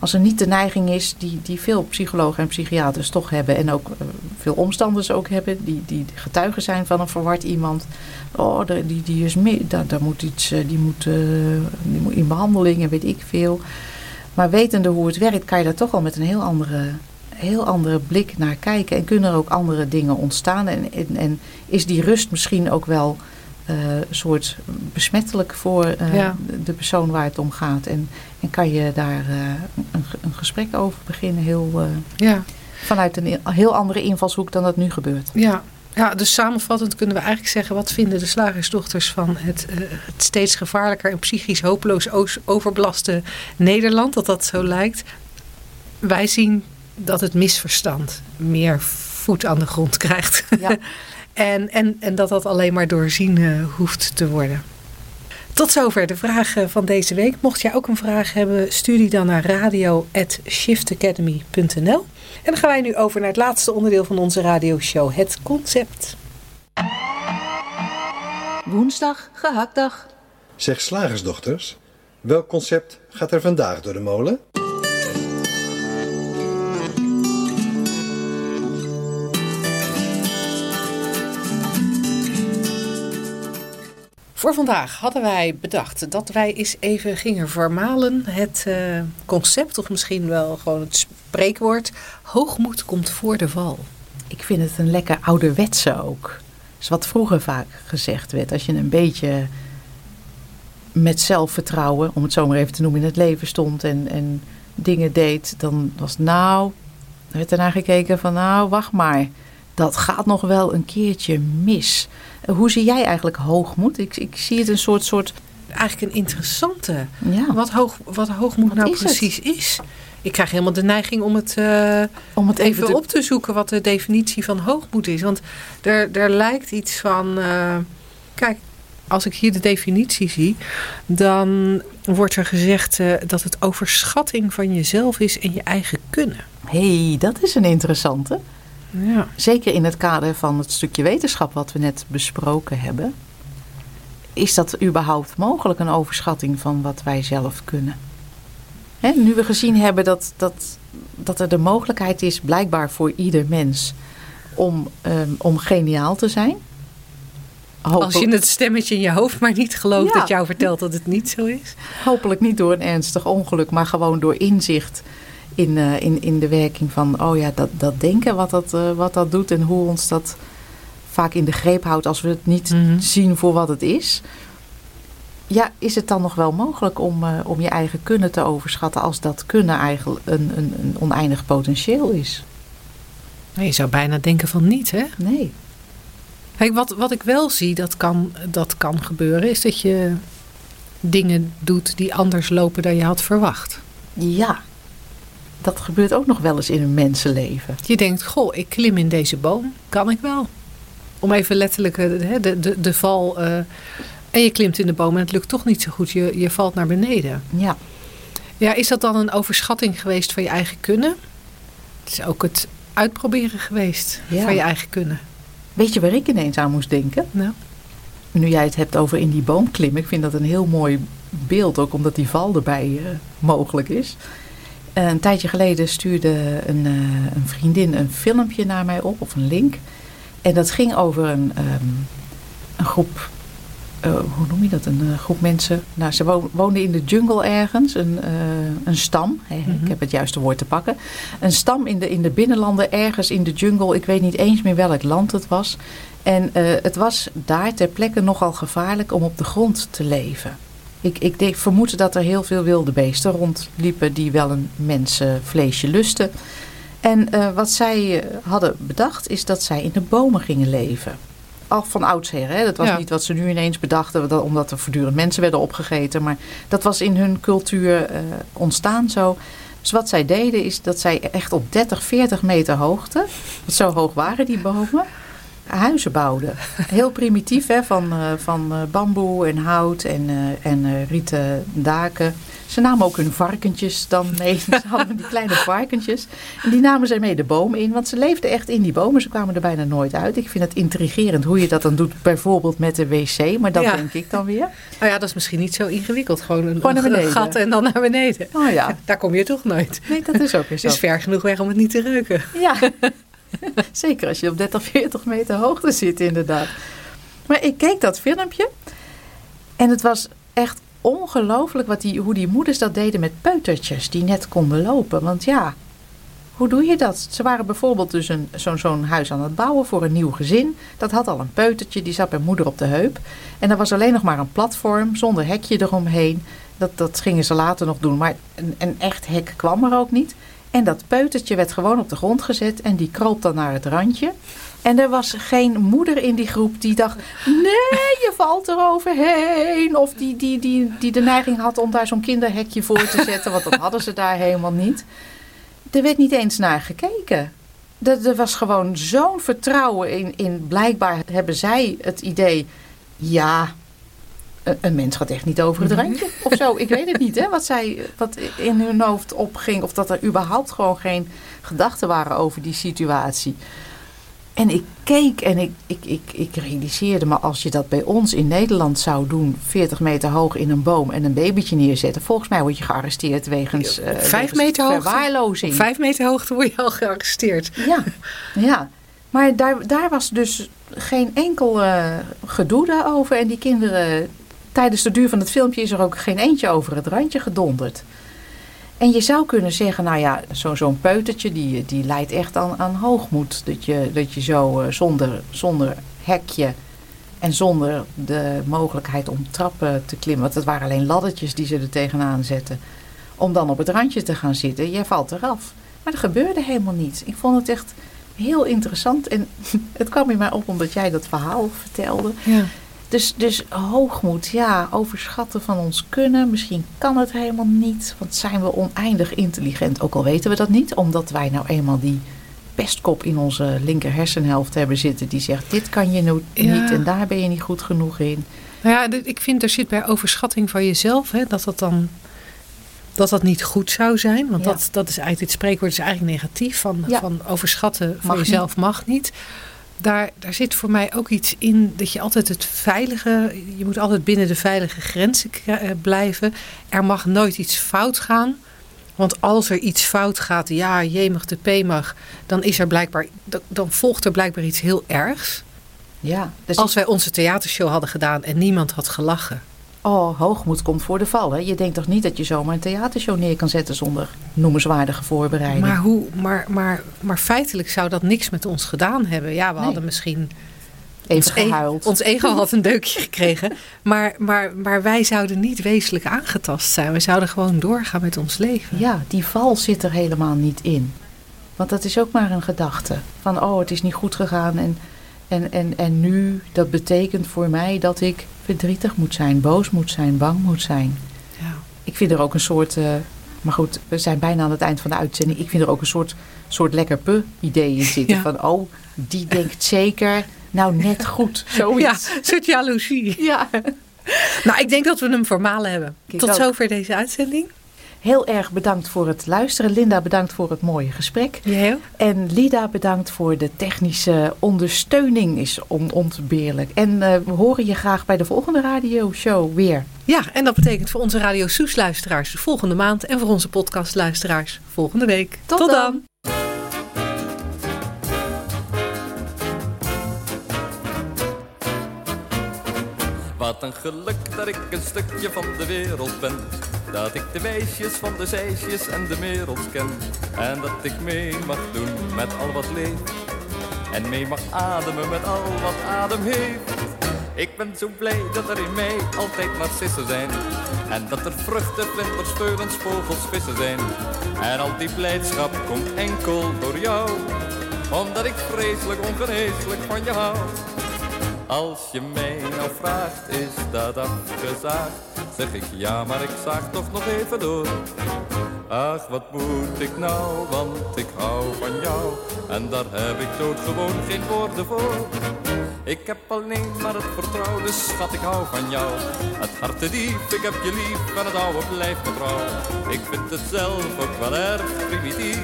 als er niet de neiging is die, die veel psychologen en psychiaters toch hebben en ook uh, veel omstanders ook hebben, die, die getuigen zijn van een verward iemand. Oh, die, die is mee, daar, daar moet iets, uh, die, moet, uh, die moet in behandeling en weet ik veel. Maar wetende hoe het werkt, kan je daar toch al met een heel andere, heel andere blik naar kijken. En kunnen er ook andere dingen ontstaan. En, en, en is die rust misschien ook wel uh, een soort besmettelijk voor uh, ja. de persoon waar het om gaat. En, en kan je daar uh, een, een, gesprek over beginnen, heel, ja. vanuit een heel andere invalshoek dan dat nu gebeurt. Ja. Ja, dus samenvattend kunnen we eigenlijk zeggen... wat vinden de slagersdochters van het, het steeds gevaarlijker... en psychisch hopeloos overbelaste Nederland, dat dat zo lijkt. Wij zien dat het misverstand meer voet aan de grond krijgt. Ja. En, en, en dat dat alleen maar doorzien uh, hoeft te worden. Tot zover de vragen van deze week. Mocht jij ook een vraag hebben, stuur die dan naar radio.shiftacademy.nl. En dan gaan wij nu over naar het laatste onderdeel van onze radioshow, het concept. Woensdag, gehaktdag. Zeg slagersdochters, welk concept gaat er vandaag door de molen? Voor vandaag hadden wij bedacht dat wij eens even gingen vermalen het uh, concept, of misschien wel gewoon het spreekwoord: hoogmoed komt voor de val. Ik vind het een lekker ouderwetse ook. Dat is wat vroeger vaak gezegd werd. Als je een beetje met zelfvertrouwen, om het zo maar even te noemen, in het leven stond en, en dingen deed, dan was nou, Er werd ernaar gekeken van nou, wacht maar. Dat gaat nog wel een keertje mis. Hoe zie jij eigenlijk hoogmoed? Ik, ik zie het een soort, soort Eigenlijk een interessante. ja, Wat, hoog, wat hoogmoed Wat nou is het? precies is. Ik krijg helemaal de neiging om het eh, om het even te... op te zoeken wat de definitie van hoogmoed is. Want er, er lijkt iets van. eh, kijk, als ik hier de definitie zie, dan wordt er gezegd eh, dat het overschatting van jezelf is en je eigen kunnen. hey, dat is een interessante. Ja. Zeker in het kader van het stukje wetenschap wat we net besproken hebben. Is dat überhaupt mogelijk, een overschatting van wat wij zelf kunnen? Hè, nu we gezien hebben dat, dat, dat er de mogelijkheid is, blijkbaar voor ieder mens, om, ehm, om geniaal te zijn. Als je het stemmetje in je hoofd maar niet gelooft Ja. dat jou vertelt dat het niet zo is. Hopelijk niet door een ernstig ongeluk, maar gewoon door inzicht in, eh, in, in de werking van, oh ja, dat, dat denken, wat dat, eh, wat dat doet en hoe ons dat vaak in de greep houdt als we het niet Mhm. zien voor wat het is. Ja, is het dan nog wel mogelijk om, eh, om je eigen kunnen te overschatten als dat kunnen eigenlijk een, een, een oneindig potentieel is? Je zou bijna denken van niet, hè? Nee. Kijk, wat, wat ik wel zie dat kan, dat kan gebeuren, is dat je dingen doet die anders lopen dan je had verwacht. Ja, dat gebeurt ook nog wel eens in een mensenleven. Je denkt, goh, ik klim in deze boom, kan ik wel. Om even letterlijk eh, de, de, de, de val. eh, en je klimt in de boom en het lukt toch niet zo goed. Je, je valt naar beneden. Ja, Ja, is dat dan een overschatting geweest van je eigen kunnen? Het is ook het uitproberen geweest Ja. van je eigen kunnen. weet je waar ik ineens aan moest denken? Nou, Nu jij het hebt over in die boom klimmen, ik vind dat een heel mooi beeld, ook omdat die val erbij eh, mogelijk is. Een tijdje geleden stuurde een, eh, een vriendin een filmpje naar mij op, of een link. En dat ging over een, ehm, een groep, eh, hoe noem je dat? Een eh, groep mensen. Nou, ze wo- woonden in de jungle ergens, een, een stam. Hè, Mhm. Ik heb het juiste woord te pakken. Een stam in de, in de binnenlanden, ergens in de jungle. Ik weet niet eens meer welk land het was. En het was daar ter plekke nogal gevaarlijk om op de grond te leven. Ik, ik denk, vermoed dat er heel veel wilde beesten rondliepen die wel een mensenvleesje lusten. En eh, wat zij eh, hadden bedacht is dat zij in de bomen gingen leven. Al van oudsher. Hè? Dat was Ja. niet wat ze nu ineens bedachten, dat- omdat er voortdurend mensen werden opgegeten. Maar dat was in hun cultuur eh, ontstaan zo. Dus wat zij deden is dat zij echt op 30, 40 meter hoogte, zo hoog waren die bomen, huizen bouwden. Heel primitief, hè, van, eh, van eh, bamboe en hout en, eh, en rieten daken. Ze namen ook hun varkentjes dan mee. Ze hadden die kleine varkentjes. En die namen zij mee de boom in, want ze leefden echt in die bomen. Ze kwamen er bijna nooit uit. Ik vind het intrigerend hoe je dat dan doet, bijvoorbeeld met de wc. Maar dat Ja. denk ik dan weer. nou ja, dat is misschien niet zo ingewikkeld. Gewoon een, Gewoon naar gat en dan naar beneden. Oh ja, Daar kom je toch nooit. nee, dat is ook weer Het zo. is ver genoeg weg om het niet te ruiken. Ja, zeker als je op 30, 40 meter hoogte zit inderdaad. Maar ik keek dat filmpje en het was echt ongelooflijk wat die, hoe die moeders dat deden met peutertjes die net konden lopen. Want ja, hoe doe je dat? Ze waren bijvoorbeeld dus zo'n, zo'n huis aan het bouwen voor een nieuw gezin. Dat had al een peutertje, die zat bij moeder op de heup. En er was alleen nog maar een platform zonder hekje eromheen. Dat, dat gingen ze later nog doen, maar een, een echt hek kwam er ook niet. En dat peutertje werd gewoon op de grond gezet en die kroop dan naar het randje. En er was geen moeder in die groep die dacht: nee, je valt er overheen. Of die, die, die, die de neiging had om daar zo'n kinderhekje voor te zetten, want dat hadden ze daar helemaal niet. Er werd niet eens naar gekeken. Er, er was gewoon zo'n vertrouwen in, in. Blijkbaar hebben zij het idee: ja, een, mens gaat echt niet over het randje. Of zo, ik weet het niet, hè, wat, zij, wat in hun hoofd opging. Of dat er überhaupt gewoon geen gedachten waren over die situatie. En ik keek en ik, ik, ik, ik realiseerde me, als je dat bij ons in Nederland zou doen, 40 meter hoog in een boom en een babytje neerzetten, volgens mij word je gearresteerd wegens, eh, Vijf meter hoogte? verwaarlozing. Vijf meter hoogte word je al gearresteerd. Ja, ja. Maar daar, daar was dus geen enkel eh, gedoe daarover. En die kinderen, tijdens de duur van het filmpje is er ook geen eentje over het randje gedonderd. En je zou kunnen zeggen, nou ja, zo- zo'n peutertje die, die leidt echt aan, aan hoogmoed. Dat je, dat je zo eh, zonder, zonder hekje en zonder de mogelijkheid om trappen te klimmen. Want het waren alleen laddertjes die ze er tegenaan zetten. Om dan op het randje te gaan zitten. Jij valt eraf. Maar er gebeurde helemaal niets. Ik vond het echt heel interessant. En het kwam in mij op omdat jij dat verhaal vertelde. Ja. Dus, dus hoogmoed, ja, overschatten van ons kunnen. Misschien kan het helemaal niet. Want zijn we oneindig intelligent? Ook al weten we dat niet. Omdat wij nou eenmaal die pestkop in onze linker hersenhelft hebben zitten. Die zegt, dit kan je Ja. niet en daar ben je niet goed genoeg in. Nou ja, ik vind er zit bij overschatting van jezelf, hè, dat dat dan dat dat niet goed zou zijn. Want Ja. dat, dat is eigenlijk, dit spreekwoord is eigenlijk negatief. Van, Ja. van overschatten van Mag jezelf mag niet. Daar, daar zit voor mij ook iets in dat je altijd het veilige, je moet altijd binnen de veilige grenzen eh, blijven. Er mag nooit iets fout gaan. Want als er iets fout gaat, ja, jemig de P mag, dan is er blijkbaar, dan- dan volgt er blijkbaar iets heel ergs. Ja, dus Als wij onze theatershow hadden gedaan en niemand had gelachen. Oh, hoogmoed komt voor de val. Hè? Je denkt toch niet dat je zomaar een theatershow neer kan zetten zonder noemenswaardige voorbereiding. Maar, hoe, maar, maar, maar feitelijk zou dat niks met ons gedaan hebben. Ja, we Nee. hadden misschien. Even ons, e- gehuild. ons ego had een deukje gekregen. Maar, maar, maar wij zouden niet wezenlijk aangetast zijn. We zouden gewoon doorgaan met ons leven. Ja, die val zit er helemaal niet in. Want dat is ook maar een gedachte. Van, oh, het is niet goed gegaan en, en, en, en nu, dat betekent voor mij dat ik verdrietig moet zijn, boos moet zijn, bang moet zijn. Ja. Ik vind er ook een soort, eh, maar goed, we zijn bijna aan het eind van de uitzending. Ik vind er ook een soort, soort lekker pu-idee in zitten. Ja. Van, oh, die denkt zeker, nou net goed, Ja, zoiets. een soort jaloezie. Ja. Nou, ik denk dat we hem vermalen hebben. Ik Tot ook. zover deze uitzending. Heel erg bedankt voor het luisteren. Linda, bedankt voor het mooie gesprek. Jij ook? En Lida, bedankt voor de technische ondersteuning. Is on ontbeerlijk. En eh, we horen je graag bij de volgende radioshow weer. Ja, en dat betekent voor onze Radio Soes luisteraars volgende maand. En voor onze podcast luisteraars volgende week. Tot Tot dan. dan. Wat een geluk dat ik een stukje van de wereld ben. Dat ik de weesjes van de zeisjes en de merels ken. En dat ik mee mag doen met al wat leeft. En mee mag ademen met al wat adem heeft. Ik ben zo blij dat er in mij altijd narcissen zijn. En dat er vruchten, vlinders, veulens, vogels, vissen zijn. En al die blijdschap komt enkel door jou. Omdat ik vreselijk ongeneeslijk van je hou. Als je mij nou vraagt, is dat afgezaagd? Zeg ik ja, maar ik zaag toch nog even door. Ach, wat moet ik nou, want ik hou van jou. En daar heb ik doodgewoon geen woorden voor. Ik heb alleen maar het vertrouwde schat, ik hou van jou. Het hart te diep, ik heb je lief en het oude blijft me trouw. Ik vind het zelf ook wel erg primitief.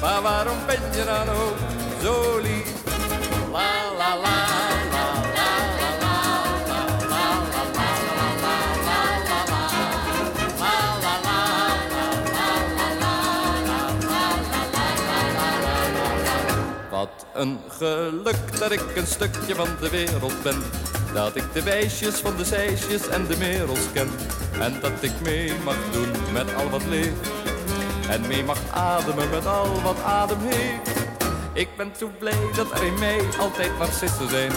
Maar waarom ben je dan ook zo lief? La la la Wat een geluk dat ik een stukje van de wereld ben. Dat ik de wijsjes van de zeisjes en de merels ken. En dat ik mee mag doen met al wat leeft. En mee mag ademen met al wat adem heeft. Ik ben zo blij dat er in mij altijd narcissen zijn.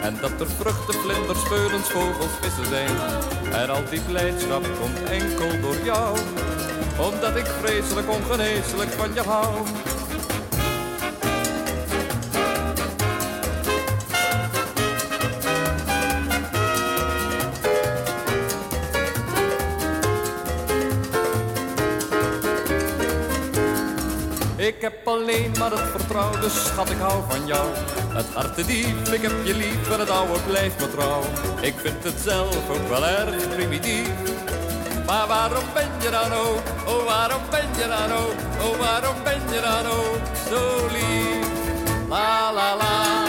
En dat er vruchten, vlinders, veulens, vogels, vissen zijn. En al die blijdschap komt enkel door jou. Omdat ik vreselijk ongeneeslijk van je hou. Ik heb alleen maar het vertrouwde schat, ik hou van jou. Het hart te diep, ik heb je lief en het oude blijft me trouw. Ik vind het zelf ook wel erg primitief. Maar waarom ben je dan ook, oh waarom ben je dan ook, oh waarom ben je dan ook zo lief? La la la